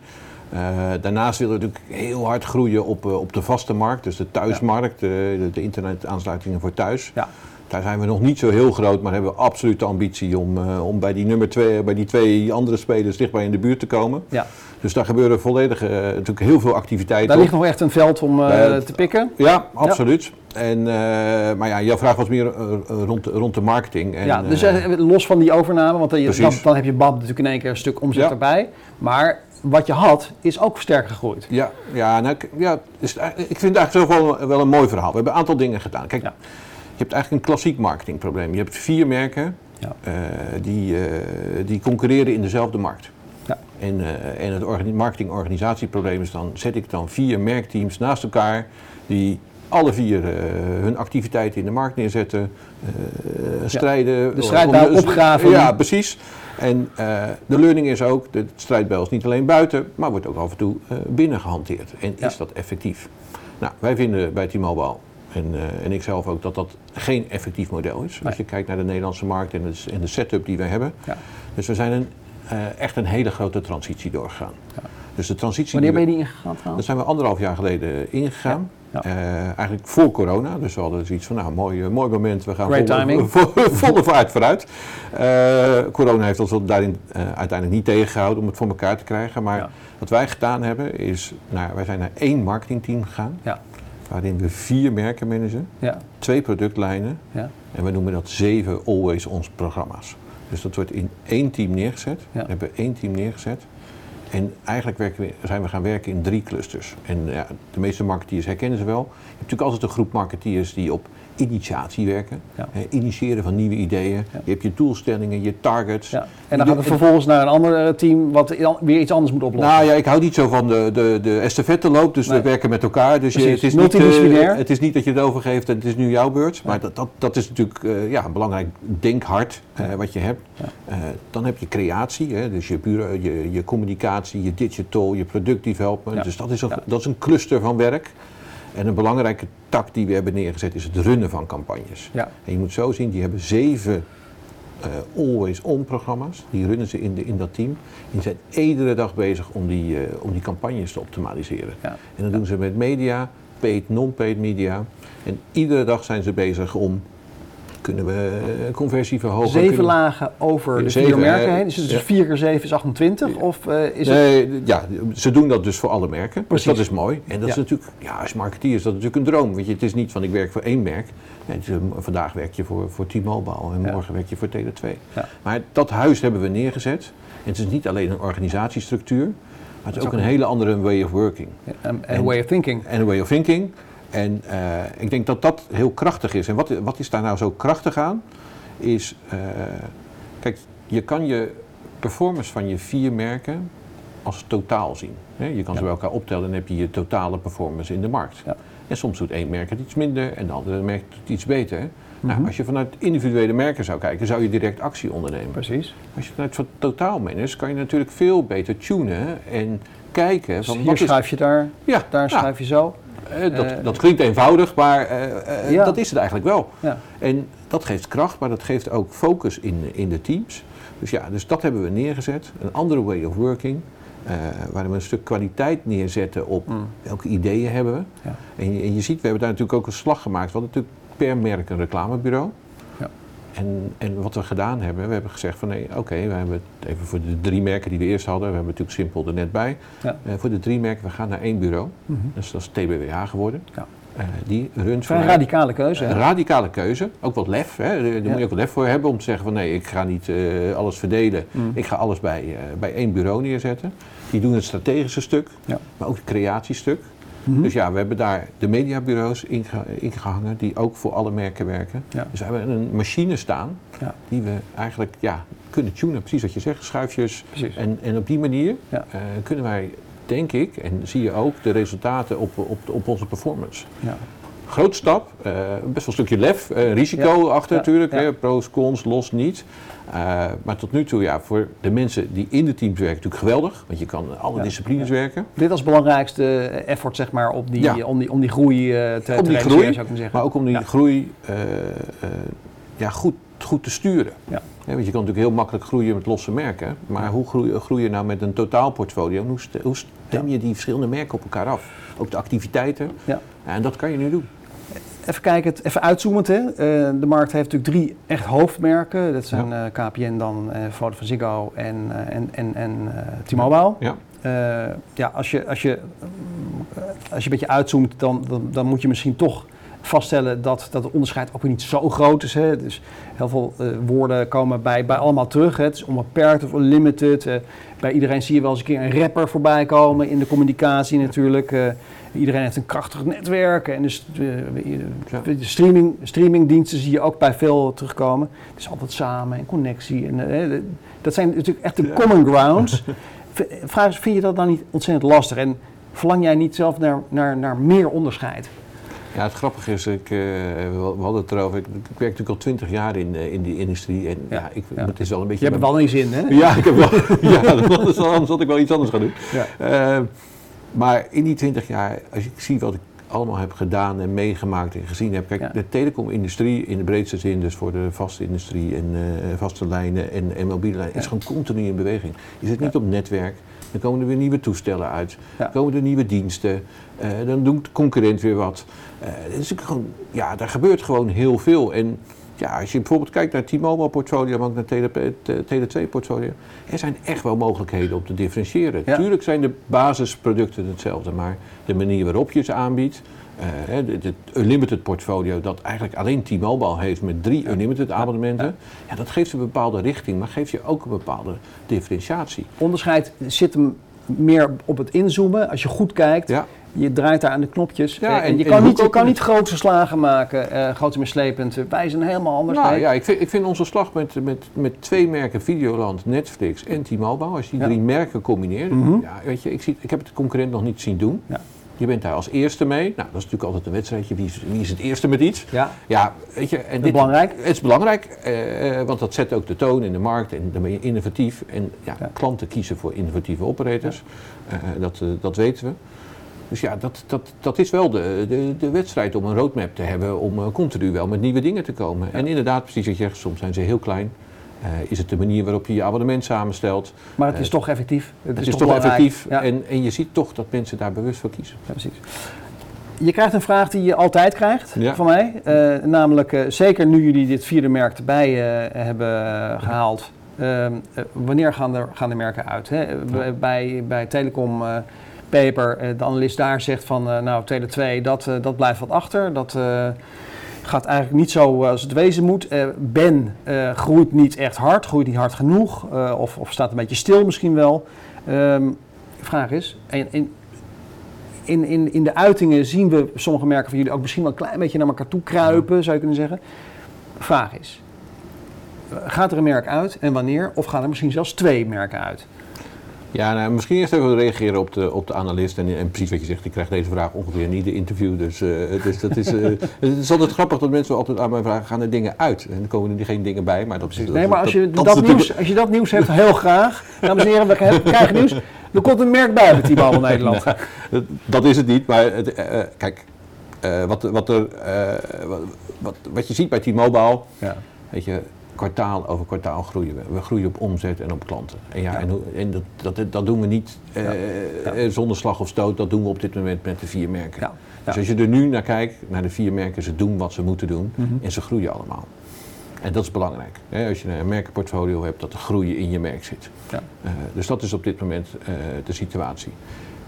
Eh, daarnaast willen we natuurlijk heel hard groeien op, eh, op de vaste markt, dus de thuismarkt, de, de internetaansluitingen voor thuis. Ja. Daar zijn we nog niet zo heel groot, maar hebben we absoluut de ambitie om, eh, om bij die nummer twee, bij die twee andere spelers dichtbij in de buurt te komen. Ja. Dus daar gebeuren volledig eh, natuurlijk heel veel activiteiten. Daar op. ligt nog echt een veld om eh, te pikken. Ja, absoluut. En, maar ja, jouw vraag was meer rond, rond de marketing. En, ja, dus los van die overname, want dan, dan, heb je BAB natuurlijk in één keer een stuk omzet Ja. erbij. Maar wat je had, is ook sterk gegroeid. Ja, ja, nou, ik- ja eigenlijk- ik vind het eigenlijk wel, wel een mooi verhaal. We hebben een aantal dingen gedaan. Kijk, Ja. Je hebt eigenlijk een klassiek marketingprobleem. Je hebt vier merken Ja. eh, die, eh, die concurreren in dezelfde markt. Ja. En, eh, en het organi- marketing-organisatieprobleem is dan, zet ik dan vier merkteams naast elkaar die alle vier hun activiteiten in de markt neerzetten, strijden. de strijdbijl opgraven. Ja, precies. En de learning is ook, de strijdbijl is niet alleen buiten, maar wordt ook af en toe binnen gehanteerd. En Ja. is dat effectief? Nou, wij vinden bij T-Mobile, en, eh, en ik zelf ook, dat dat geen effectief model is. Nee. Als je kijkt naar de Nederlandse markt en de, en de setup die wij hebben. Ja. Dus we zijn een, eh, echt een hele grote transitie doorgegaan. Dus de transitie Wanneer ben je we- die ingegaan daar zijn we anderhalf jaar geleden ingegaan. Ja. Eh, eigenlijk voor corona. Dus we hadden zoiets van, nou, mooi, mooi moment. We gaan volle, timing. volle, volle vaart vooruit. Corona heeft ons daarin uiteindelijk niet tegengehouden om het voor elkaar te krijgen. Maar Ja. wat wij gedaan hebben is, nou, wij zijn naar één marketingteam gegaan. Ja. Waarin we vier merken managen, Ja, twee productlijnen. ja, En we noemen dat zeven Always Ons programma's. Dus dat wordt in één team neergezet. Ja. We hebben één team neergezet. En eigenlijk werken we, zijn we gaan werken in drie clusters. En ja, de meeste marketeers herkennen ze wel. Je hebt natuurlijk altijd een groep marketeers die op initiatie werken. Ja. Initiëren van nieuwe ideeën. Ja. Je hebt je doelstellingen, je targets. ja. En dan gaat doen- het vervolgens naar een ander eh, team wat weer iets anders moet oplossen. Nou ja, ik hou niet zo van de, de, de estafette loop, dus Nee. we werken met elkaar. Dus je, het, is niet, multidisciplinair. eh, het is niet dat je het overgeeft en het is nu jouw beurt. Maar dat, dat, dat is natuurlijk eh, ja, een belangrijk denkhart eh, wat je hebt. Dan heb je creatie, hè, dus je, bureau, je, je communicatie, je digital, je productdevelopment. Ja. Dus dat is, dat is een cluster van werk. En een belangrijke tak die we hebben neergezet is het runnen van campagnes. Ja. En je moet zo zien, die hebben zeven eh, always on programma's. Die runnen ze in, de, in dat team. Die zijn iedere dag bezig om die, eh, om die campagnes te optimaliseren. Ja. En dat doen ze met media, paid, non-paid media. En iedere dag zijn ze bezig om, kunnen we conversie verhogen? Zeven Kunnen lagen over de Zeven, vier merken heen. Dus is ja. 4 keer 7 is 28? Of eh, is het... Nee, ja, ze doen dat dus voor alle merken. Precies. Dus dat is mooi. En dat is natuurlijk, ja, als marketeer is dat natuurlijk een droom. Weet je, het is niet van ik werk voor één merk. Nee, het is, eh, vandaag werk je voor, voor T-Mobile en morgen werk je voor Tele2. Ja. Maar dat huis hebben we neergezet. En het is niet alleen een organisatiestructuur, maar het is ook een hele andere way of working. En way of thinking. En way of thinking. En eh, ik denk dat dat heel krachtig is. En wat, wat is daar nou zo krachtig aan? Is, eh, kijk, je kan je performance van je vier merken als totaal zien. Hè? Je kan ze bij elkaar optellen en dan heb je je totale performance in de markt. Ja. En soms doet één merk het iets minder en de andere merk het iets beter. Mhm. Nou, als je vanuit individuele merken zou kijken, zou je direct actie ondernemen. Precies. Als je vanuit van totaal kan je natuurlijk veel beter tunen en kijken Dus van hier wat schuif je daar, Ja, daar schuif je zo. Eh, dat, Eh, dat klinkt eenvoudig, maar eh, Ja. dat is het eigenlijk wel. Ja. En dat geeft kracht, maar dat geeft ook focus in, in de teams. Dus ja, dus dat hebben we neergezet. Een andere way of working. eh waar we een stuk kwaliteit neerzetten op Mm. welke ideeën hebben we. Ja. En, je, en je ziet, we hebben daar natuurlijk ook een slag gemaakt. We hadden natuurlijk per merk een reclamebureau. En, en wat we gedaan hebben, we hebben gezegd van nee, oké, we hebben het even voor de drie merken die we eerst hadden. We hebben natuurlijk Simpel er net bij. Ja. Eh, voor de drie merken, we gaan naar één bureau. Mhm. Dus dat is TBWH geworden. Ja. Eh, die runt voor mij- radicale keuze. een radicale keuze, ook wat lef. Hè? Daar Ja. moet je ook lef voor hebben om te zeggen van nee, ik ga niet eh, alles verdelen. Mm. Ik ga alles bij, bij één bureau neerzetten. Die doen het strategische stuk, Ja. maar ook het creatiestuk. Mhm. Dus ja, we hebben daar de mediabureaus inge- ingehangen die ook voor alle merken werken. Ja. Dus we hebben een machine staan Ja. die we eigenlijk ja, kunnen tunen, precies wat je zegt, schuifjes. En, en op die manier eh, kunnen wij, denk ik, en zie je ook de resultaten op, op, op onze performance. Grote stap, eh, best wel een stukje lef, eh, risico Ja. achter Ja. natuurlijk, Ja. hè, pro's, cons, los niet. Eh, maar tot nu toe, ja, voor de mensen die in de teams werken, natuurlijk geweldig, want je kan alle disciplines werken. Dit als belangrijkste effort zeg maar, op die, om, die, om die groei te, Om te die realiseren, groei, zou ik maar zeggen. Maar ook om die groei ja, goed, goed te sturen. Ja. Want je kan natuurlijk heel makkelijk groeien met losse merken, maar hoe groei, groei je nou met een totaalportfolio? Hoe stem je die verschillende merken op elkaar af? Ook de activiteiten. Ja. en dat kan je nu doen. Even kijken, even uitzoomend. Hè. Eh, de markt heeft natuurlijk drie echt hoofdmerken. Dat zijn eh, KPN dan, eh Vodafone Ziggo en, eh, en, en, en T-Mobile. Ja. Ja, als je, als, je, als je een beetje uitzoomt, dan, dan, dan moet je misschien toch vaststellen dat, dat het onderscheid ook weer niet zo groot is. Hè. Dus heel veel woorden komen bij, bij allemaal terug. Hè. Het is onbeperkt of unlimited. Eh, bij iedereen zie je wel eens een keer een rapper voorbij komen in de communicatie natuurlijk. Iedereen heeft een krachtig netwerk. En dus eh, de streaming, streamingdiensten zie je ook bij veel terugkomen. Het is altijd samen en connectie. En, eh, dat zijn natuurlijk echt de common grounds. Vraag vind je dat dan niet ontzettend lastig? En verlang jij niet zelf naar, naar, naar meer onderscheid? Ja, het grappige is, ik, eh, we hadden het erover, ik, ik werk natuurlijk al twintig jaar in, eh, in die industrie en ja, Ja, ik, ja. het is wel een Je beetje... hebt er wel in zin, hè? Ja, ik heb wel, ja, anders, had ik wel iets anders gaan doen. Ja. Eh, maar in die twintig jaar, als ik zie wat ik allemaal heb gedaan en meegemaakt en gezien heb. Kijk, Ja. de telecomindustrie in de breedste zin, dus voor de vaste industrie en eh, vaste lijnen en, en mobiele lijnen, is gewoon continu in beweging. Je zit niet op netwerk, dan komen er weer nieuwe toestellen uit, dan komen er nieuwe diensten, eh, dan doet de concurrent weer wat. Eh, het is natuurlijk gewoon, ja, daar gebeurt gewoon heel veel. En ja, als je bijvoorbeeld kijkt naar het T-Mobile portfolio, maar ook naar het Tele, Tele 2 portfolio, er zijn echt wel mogelijkheden om te differentiëren. Ja. Tuurlijk zijn de basisproducten hetzelfde, maar de manier waarop je ze aanbiedt, eh, het het unlimited portfolio dat eigenlijk alleen T-Mobile heeft met drie unlimited abonnementen, ja. dat geeft een bepaalde richting, maar geeft je ook een bepaalde differentiatie. Onderscheid zit hem meer op het inzoomen. Als je goed kijkt, Ja. Je draait daar aan de knopjes. Ja, Eh, en- je en kan, niet, je ook kan niet grote slagen maken, eh grote mislepend. Wij zijn helemaal anders. Nou Nee. ja, ik vind, ik vind onze slag met, met, met twee merken, Videoland, Netflix en T-Mobile, als je die Ja. drie merken combineert, Mhm. ja, weet je, ik, zie, ik heb het de concurrent nog niet zien doen. Ja. Je bent daar als eerste mee. Nou, dat is natuurlijk altijd een wedstrijdje. Wie is, wie is het eerste met iets? Ja, Ja, weet je. En is belangrijk. Het is belangrijk, eh, want dat zet ook de toon in de markt en dan ben je innovatief. En ja, Ja. klanten kiezen voor innovatieve operators. Dat, dat weten we. Dus ja, dat, dat, dat is wel de, de, de wedstrijd om een roadmap te hebben, om eh, continu wel met nieuwe dingen te komen. En inderdaad, precies wat je zegt, soms zijn ze heel klein. Eh, is het de manier waarop je je abonnement samenstelt? maar het is Eh, toch effectief. Het, is, toch belangrijk. effectief Ja. en, en je ziet toch dat mensen daar bewust voor kiezen. Ja, precies. Je krijgt een vraag die je altijd krijgt Ja. van mij. Namelijk, zeker nu jullie dit vierde merk erbij hebben eh, gehaald. ehm, eh, wanneer gaan, er, gaan de merken uit? Hè? Bij, bij Telecom Paper, eh, de analist daar zegt van, eh, nou, Tele 2, dat, eh, dat blijft wat achter. Dat gaat eigenlijk niet zo als het wezen moet. Ben groeit niet echt hard, groeit niet hard genoeg. of, of staat een beetje stil misschien wel. Ehm, de vraag is, en, en in, in, in de uitingen zien we sommige merken van jullie ook misschien wel een klein beetje naar elkaar toe kruipen, zou je kunnen zeggen. Vraag is, gaat er een merk uit en wanneer? Of gaan er misschien zelfs twee merken uit? Ja, nou, misschien eerst even reageren op de, op de analist. En, en precies wat je zegt, ik krijg deze vraag ongeveer in ieder interview. Dus, eh, dus dat is, eh, het is altijd grappig dat mensen altijd aan mij vragen, gaan er dingen uit? En er komen er geen dingen bij, maar dat is... dat- Nee, maar als je dat- nieuws, als je dat nieuws hebt, heel graag. Dames en heren, we krijgen- nieuws. Er komt een merk bij bij T-Mobile Nederland. Dat, dat is het niet, maar het, eh, kijk, wat, wat, er, wat, wat, wat je ziet bij T-Mobile, Ja. weet je, kwartaal over kwartaal groeien we. We groeien op omzet en op klanten. En, ja, Ja. en, en dat, dat, dat doen we niet eh, Ja. Eh, zonder slag of stoot, dat doen we op dit moment met de vier merken. Ja. Dus als je er nu naar kijkt, naar de vier merken, ze doen wat ze moeten doen Mhm. en ze groeien allemaal. En dat is belangrijk. Hè? Als je een merkenportfolio hebt, dat er groeien in je merk zit. Ja. Eh, dus dat is op dit moment de situatie.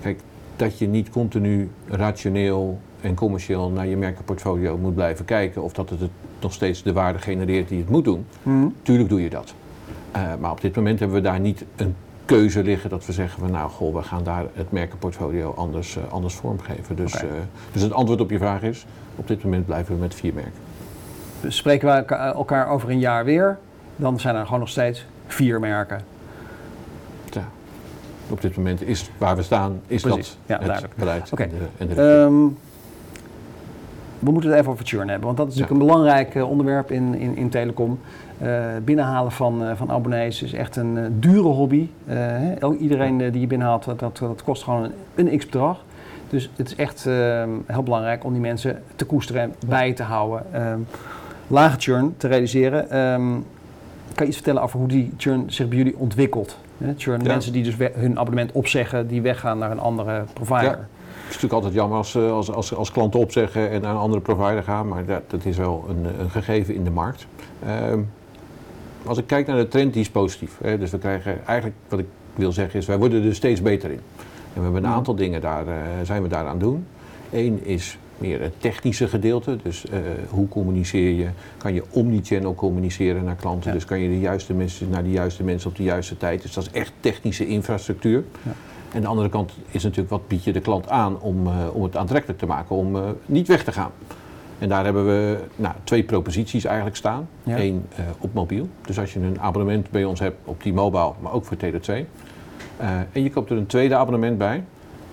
Kijk, dat je niet continu rationeel en commercieel naar je merkenportfolio moet blijven kijken of dat het, het nog steeds de waarde genereert die het moet doen. Mhm. Tuurlijk doe je dat. Eh, maar op dit moment hebben we daar niet een keuze liggen dat we zeggen van nou goh, we gaan daar het merkenportfolio anders, eh, anders vormgeven. Dus, eh, dus het antwoord op je vraag is, op dit moment blijven we met vier merken. Dus spreken we elka- elkaar over een jaar weer, dan zijn er gewoon nog steeds vier merken. Ja. Op dit moment is waar we staan, is Precies. dat Ja, het duidelijk. beleid en de, en de richting. Ehm, we moeten het even over churn hebben, want dat is natuurlijk een belangrijk eh, onderwerp in, in, in telecom. Eh, binnenhalen van, eh, van abonnees is echt een dure hobby. Iedereen die je binnenhaalt, dat, dat, dat kost gewoon een, een x-bedrag. Dus het is echt eh, heel belangrijk om die mensen te koesteren en bij te houden. Ehm, lage churn te realiseren. Ehm, kan je iets vertellen over hoe die churn zich bij jullie ontwikkelt? Churn, Ja. mensen die dus hun abonnement opzeggen, die weggaan naar een andere provider. Ja. Het is natuurlijk altijd jammer als, eh, als, als, als klanten opzeggen en naar een andere provider gaan, maar dat, dat is wel een, een gegeven in de markt. Ehm, als ik kijk naar de trend, die is positief. Hè. Dus we krijgen eigenlijk, wat ik wil zeggen is, wij worden er steeds beter in. En we hebben een aantal dingen daar, eh, zijn we daar aan doen. Eén is meer het technische gedeelte, dus eh, hoe communiceer je? Kan je omnichannel communiceren naar klanten? Ja. Dus kan je de juiste mensen naar de juiste mensen op de juiste tijd? Dus dat is echt technische infrastructuur. Ja. En de andere kant is natuurlijk wat bied je de klant aan om, eh, om het aantrekkelijk te maken, om eh, niet weg te gaan. En daar hebben we nou, twee proposities eigenlijk staan. Ja. Eén eh, op mobiel. Dus als je een abonnement bij ons hebt op T-Mobile, maar ook voor Tele2. eh, en je koopt er een tweede abonnement bij,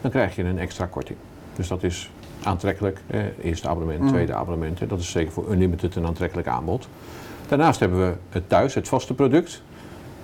dan krijg je een extra korting. Dus dat is aantrekkelijk. Eerste abonnement, Mm. tweede abonnement. hè. Dat is zeker voor Unlimited een aantrekkelijk aanbod. Daarnaast hebben we het thuis, het vaste product.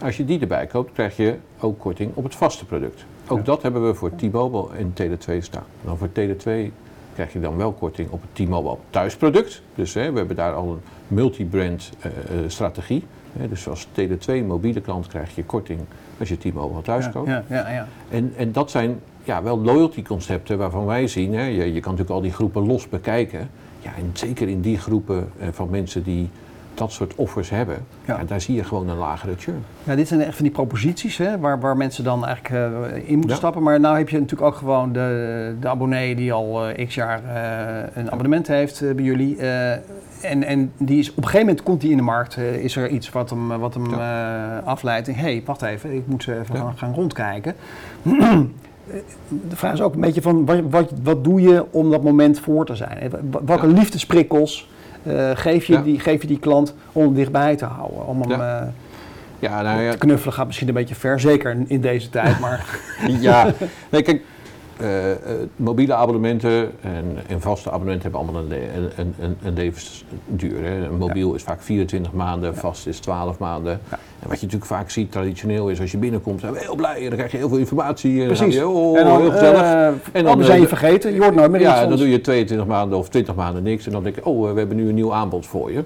Als je die erbij koopt, krijg je ook korting op het vaste product. Ook Ja. dat hebben we voor T-Mobile en Tele2 staan. Dan voor Tele2 krijg je dan wel korting op het T-Mobile thuisproduct. Dus hè, we hebben daar al een multi-brand eh, strategie. Hè, dus als Tele2 mobiele klant krijg je korting als je T-Mobile thuis koopt. Ja, ja, ja. En, en dat zijn ja, wel loyalty concepten waarvan wij zien, hè, je, je kan natuurlijk al die groepen los bekijken. Ja, en zeker in die groepen eh, van mensen die dat soort offers hebben, Ja. ja. daar zie je gewoon een lagere churn. Ja, dit zijn echt van die proposities hè, waar, waar mensen dan eigenlijk eh, in moeten Ja. stappen. Maar nou heb je natuurlijk ook gewoon de, de abonnee die al eh, x jaar eh, een abonnement heeft bij jullie. en, en die is, op een gegeven moment komt die in de markt. is er iets wat hem, wat hem afleidt. Hé, hey, wacht even, ik moet even gaan, gaan rondkijken. De vraag is ook een beetje van, wat, wat, wat doe je om dat moment voor te zijn? Welke liefdesprikkels eh, geef, je Ja. die, geef je die klant om hem dichtbij te houden? Om hem, Ja. eh, Ja, nou ja, Knuffelen gaat misschien een beetje ver, zeker in- in deze tijd. Maar ja. Nee, kijk, eh, eh, mobiele abonnementen en, en vaste abonnementen hebben allemaal een, een, een, een, levensduur. Hè. Een mobiel is vaak 24 maanden, vast is 12 maanden. En wat je natuurlijk vaak ziet, traditioneel is als je binnenkomt, zijn we heel blij en dan krijg je heel veel informatie. En dan precies. je, oh, en dan, heel gezellig. eh, En we zijn eh, je vergeten, je hoort nooit meer iets Ja, dan doe je 22 maanden of 20 maanden niks. En dan denk je, oh, eh, we hebben nu een nieuw aanbod voor je.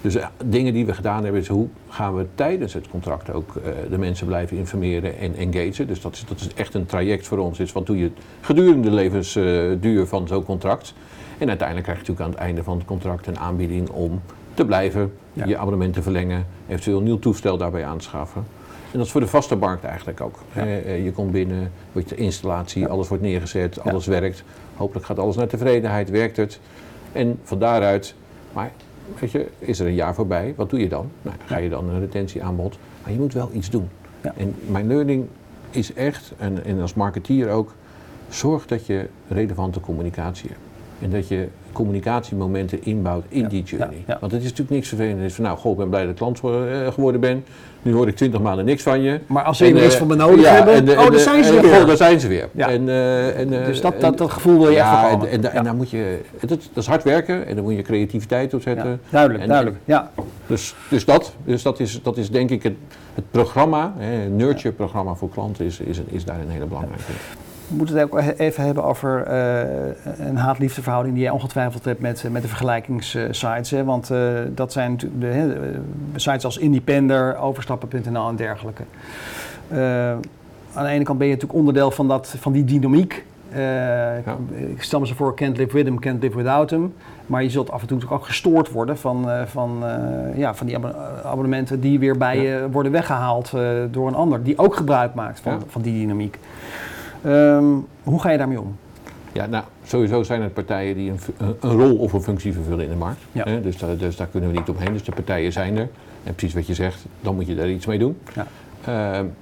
Dus eh, dingen die we gedaan hebben, is hoe gaan we tijdens het contract ook eh, de mensen blijven informeren en engagen. Dus dat is, dat is echt een traject voor ons. Is wat doe je gedurende de levensduur van zo'n contract. En uiteindelijk krijg je natuurlijk aan het einde van het contract een aanbieding om te blijven, Ja. je abonnement te verlengen, eventueel een nieuw toestel daarbij aanschaffen. En dat is voor de vaste markt eigenlijk ook. Ja. Eh, je komt binnen, wordt de installatie, Ja. alles wordt neergezet, alles werkt. Hopelijk gaat alles naar tevredenheid, werkt het. En van daaruit, maar weet je, is er een jaar voorbij, wat doe je dan? Nou, ga je dan een retentieaanbod, maar je moet wel iets doen. En mijn learning is echt, en, en als marketeer ook, zorg dat je relevante communicatie hebt. En dat je communicatiemomenten inbouwt in Ja, die journey. ja, ja. Want het is natuurlijk niks vervelends. Het is van, nou, goh, ik ben blij dat ik klant eh, geworden ben. Nu hoor ik 20 maanden niks van je. Maar als ze weer iets eh, van me nodig hebben, en oh, daar zijn ze en, weer. goh, daar zijn ze weer. En, eh, en, dus dat, dat, dat gevoel wil je echt ja, en, en, da- Ja. en daar moet je, dat, dat is hard werken en daar moet je creativiteit op zetten. Duidelijk, duidelijk. Ja. Dus, dus dat, dus dat, is, dat is denk ik het, het programma, hè, een nurture-programma voor klanten is, is, is daar een hele belangrijke. We moeten het ook even hebben over eh, een haat-liefde verhouding die jij ongetwijfeld hebt met, met de vergelijkingssites. Hè? Want eh, dat zijn de, eh, sites als Independer, Overstappen.nl en dergelijke. Eh, aan de ene kant ben je natuurlijk onderdeel van, dat, van die dynamiek. Eh, Ik stel me zo voor, can't live with him, can't live without him. Maar je zult af en toe ook gestoord worden van, eh, van, eh, ja, van die abonne- abonnementen die weer bij Ja. je worden weggehaald eh, door een ander. Die ook gebruik maakt van, Ja. van die dynamiek. Ehm, hoe ga je daarmee om? Ja, nou, sowieso zijn er partijen die een, een- rol of een functie vervullen in de markt. Ja. Hè, dus, daar, dus daar kunnen we niet omheen. Dus de partijen zijn er. En precies wat je zegt, dan moet je daar iets mee doen. Ja. Uh,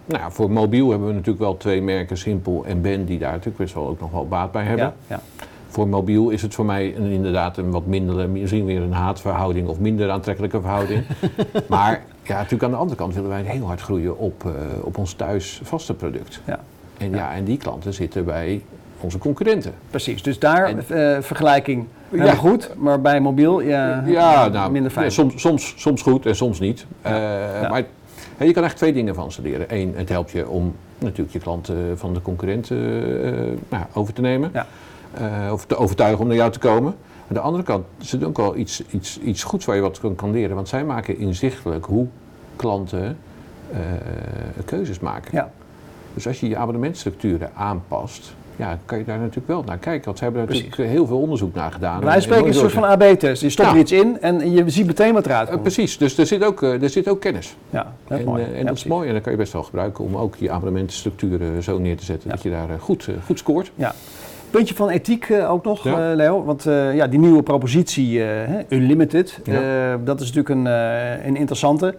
nou ja, voor mobiel hebben we natuurlijk wel twee merken, Simpel en Ben, die daar natuurlijk best wel ook nog wel baat bij hebben. Ja. Voor mobiel is het voor mij een, inderdaad een wat minder, misschien weer een haatverhouding of minder aantrekkelijke verhouding. maar ja, natuurlijk aan de andere kant willen wij heel hard groeien op, uh, op ons thuis vaste product. Ja. En ja. en die klanten zitten bij onze concurrenten. Precies, dus daar en, uh, vergelijking ja. goed, maar bij mobiel ja, ja nou, minder fijn. Ja, soms, soms, soms goed en soms niet. Uh, maar je kan echt twee dingen van ze leren. Eén, het helpt je om natuurlijk je klanten van de concurrenten uh, nou, over te nemen. of te overtuigen om naar jou te komen. Aan de andere kant is het ook wel iets, iets, iets goeds waar je wat kan, kan leren. Want zij maken inzichtelijk hoe klanten keuzes maken. Ja. Dus als je je abonnementstructuren aanpast, ja, kan je daar natuurlijk wel naar kijken. Want ze hebben natuurlijk heel veel onderzoek naar gedaan. Wij spreken een soort van AB-test. Je stopt er iets in en je ziet meteen wat eruit komt. Uh, precies, dus er zit ook, uh, er zit ook kennis. Ja, dat is en, mooi. Uh, en ja, dat is mooi en dat kan je best wel gebruiken om ook je abonnementenstructuren zo neer te zetten. Ja. Dat je daar goed, goed scoort. Ja. Puntje van ethiek ook nog, ja. Leo. Want ja, die nieuwe propositie, Unlimited, dat is natuurlijk een, een interessante.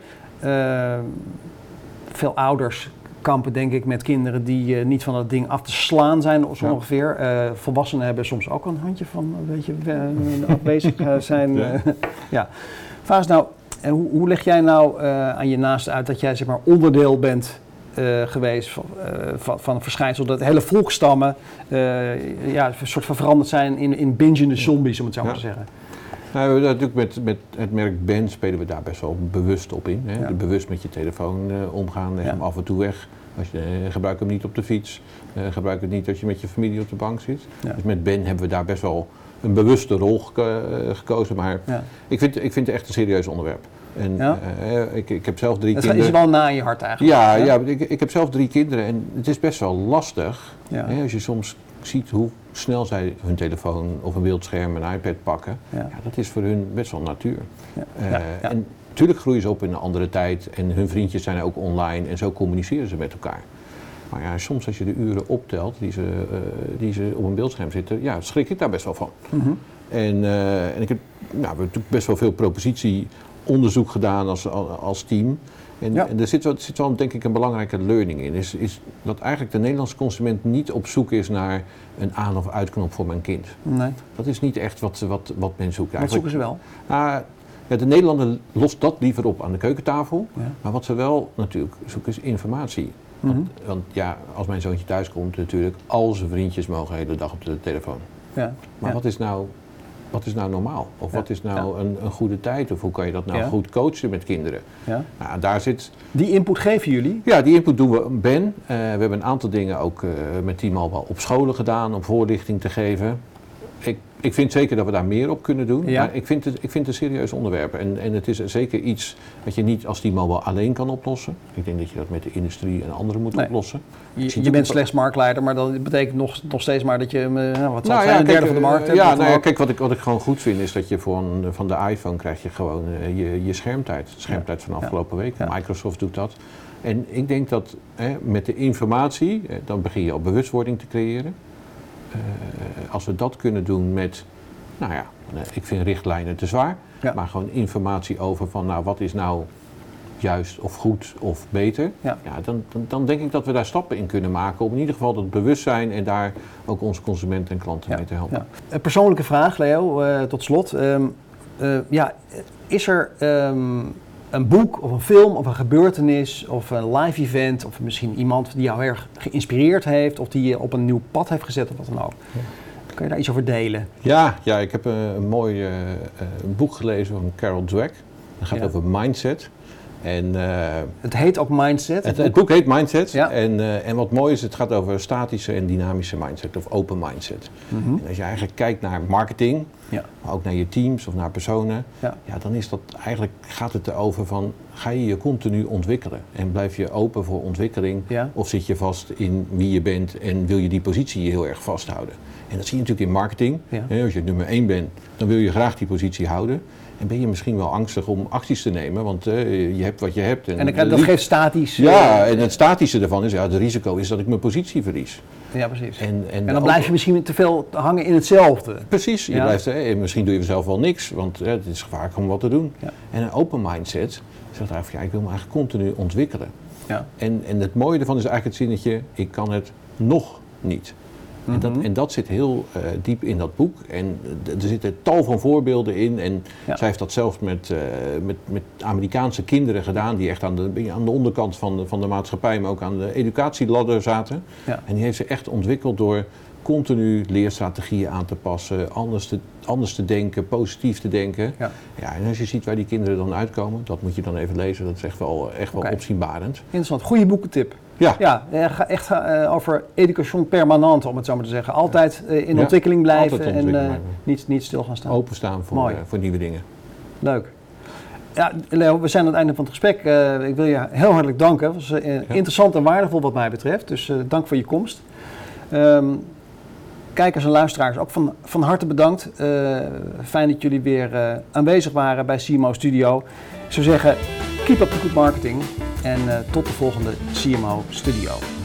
veel ouders kampen denk ik met kinderen die uh, niet van dat ding af te slaan zijn, zo ja. ongeveer. Uh, volwassenen hebben soms ook een handje van, weet je, uh, afwezig zijn. ja. ja. Vaas, nou, hoe, hoe, leg jij nou aan je naasten uit dat jij zeg maar onderdeel bent geweest van, van, van, een verschijnsel dat hele volkstammen ja, een soort van veranderd zijn in, in bingende zombies, om het zo maar ja. te zeggen? Nou, we natuurlijk met, met het merk Ben spelen we daar best wel bewust op in. Hè? Ja. Bewust met je telefoon uh, omgaan, leg ja. hem af en toe weg. Als je, uh, gebruik hem niet op de fiets. Uh, gebruik het niet als je met je familie op de bank zit. Ja. Dus met Ben hebben we daar best wel een bewuste rol geko gekozen. Maar ik, vind, ik vind het echt een serieus onderwerp. En ik, ik heb zelf drie dat kinderen. is wel na je hart eigenlijk. Ja, ja? ik, ik heb zelf drie kinderen en het is best wel lastig. Hè, als je soms ziet hoe snel zij hun telefoon of een beeldscherm, een iPad pakken. Ja. ja dat is voor hun best wel natuur. Ja. Uh, ja, en natuurlijk groeien ze op in een andere tijd en hun vriendjes zijn ook online en zo communiceren ze met elkaar. Maar ja, soms als je de uren optelt die ze, uh, die ze op een beeldscherm zitten, ja, schrik ik daar best wel van. Mm -hmm. En, uh, en ik heb, nou, we hebben natuurlijk best wel veel propositieonderzoek gedaan als, als team. En, ja. en er zit wel, zit wel, denk ik, een belangrijke learning in. Is, is dat eigenlijk de Nederlandse consument niet op zoek is naar een aan- of uitknop voor mijn kind. Nee. Dat is niet echt wat, wat, wat men zoekt. Wat zoeken ze wel? Nou, ja, de Nederlander lost dat liever op aan de keukentafel. Ja. Maar wat ze wel natuurlijk zoeken is informatie. Want, mm -hmm. want, ja, als mijn zoontje thuis komt, natuurlijk, al zijn vriendjes mogen de hele dag op de telefoon. Ja. Maar wat is nou wat is nou normaal? Of ja. wat is nou ja. een, een, goede tijd? Of hoe kan je dat nou ja. goed coachen met kinderen? Nou, daar zit... Die input geven jullie? Ja, die input doen we Ben. Uh, we hebben een aantal dingen ook uh, met Team Alba op scholen gedaan om voorlichting te geven. Ik, ik vind zeker dat we daar meer op kunnen doen. Maar ik vind, het, ik vind het een serieus onderwerp. En, en het is zeker iets wat je niet als Team Alba alleen kan oplossen. Ik denk dat je dat met de industrie en anderen moet nee. oplossen. Je, je bent slechts marktleider, maar dat betekent nog, nog steeds maar dat je uh, wat nou, ja, een derde van de markt hebt. Ja, nou ja, kijk, wat ik, wat ik gewoon goed vind is dat je van, van de iPhone krijg je gewoon uh, je, je schermtijd. Schermtijd van afgelopen week. Microsoft doet dat. En ik denk dat hè, met de informatie, eh, dan begin je al bewustwording te creëren. Uh, als we dat kunnen doen met, nou ja, ik vind richtlijnen te zwaar, ja. maar gewoon informatie over van, nou wat is nou juist of goed of beter, ja. dan, dan, dan, denk ik dat we daar stappen in kunnen maken om in ieder geval dat bewustzijn en daar ook onze consumenten en klanten ja. mee te helpen. Een persoonlijke vraag, Leo, uh, tot slot. Um, uh, ja, is er um, een boek of een film of een gebeurtenis of een live event of misschien iemand die jou erg geïnspireerd heeft of die je op een nieuw pad heeft gezet of wat dan ook. Kan je daar iets over delen? Ja, ja ik heb een, een mooi uh, een boek gelezen van Carol Dweck. Dat gaat ja. over mindset. En, uh, het heet ook Mindset? Het, het boek heet Mindset. Ja. En, uh, en wat mooi is, het gaat over statische en dynamische mindset of open mindset. Mhm. Mm -hmm. En als je eigenlijk kijkt naar marketing, ja. maar ook naar je teams of naar personen, ja. ja. dan is dat eigenlijk gaat het erover van ga je je continu ontwikkelen en blijf je open voor ontwikkeling of zit je vast in wie je bent en wil je die positie heel erg vasthouden. En dat zie je natuurlijk in marketing. Als je nummer één bent, dan wil je graag die positie houden. En ben je misschien wel angstig om acties te nemen, want uh, je hebt wat je hebt. En, en dat geeft statisch. Ja, en het statische daarvan is, ja, het risico is dat ik mijn positie verlies. Ja, precies. En, en, en dan blijf je misschien te veel hangen in hetzelfde. Precies, je ja. blijft, eh, misschien doe je zelf wel niks, want eh, het is gevaarlijk om wat te doen. Ja. En een open mindset zegt eigenlijk, ja, ik wil me eigenlijk continu ontwikkelen. Ja. En, en het mooie ervan is eigenlijk het zinnetje, ik kan het nog niet. En, dat, Mhm. en dat zit heel eh, diep in dat boek. En eh, er zitten tal van voorbeelden in. En Ja. zij heeft dat zelfs met, eh, met, met Amerikaanse kinderen gedaan, die echt aan de, aan de onderkant van de, van de maatschappij, maar ook aan de educatieladder zaten. Ja. En die heeft ze echt ontwikkeld door continu leerstrategieën aan te passen, anders te, anders te denken, positief te denken. Ja. Ja, en als je ziet waar die kinderen dan uitkomen, dat moet je dan even lezen. Dat is echt wel, echt wel opzienbarend. Interessant. Goede boekentip. Ja, Ja, eh, echt eh, over education permanent, om het zo maar te zeggen. Altijd eh, in Ja, ontwikkeling blijven en niet, niet stil gaan staan. openstaan voor, voor nieuwe dingen. Leuk. Ja, Leo, we zijn aan het einde van het gesprek. Ik wil je heel hartelijk danken. Het was interessant en waardevol wat mij betreft. Dus dank voor je komst. Ehm, kijkers en luisteraars, ook van, van harte bedankt. Fijn dat jullie weer aanwezig waren bij CMO Studio. Ik zou zeggen, keep up the good marketing. En eh, tot de volgende CMO Studio.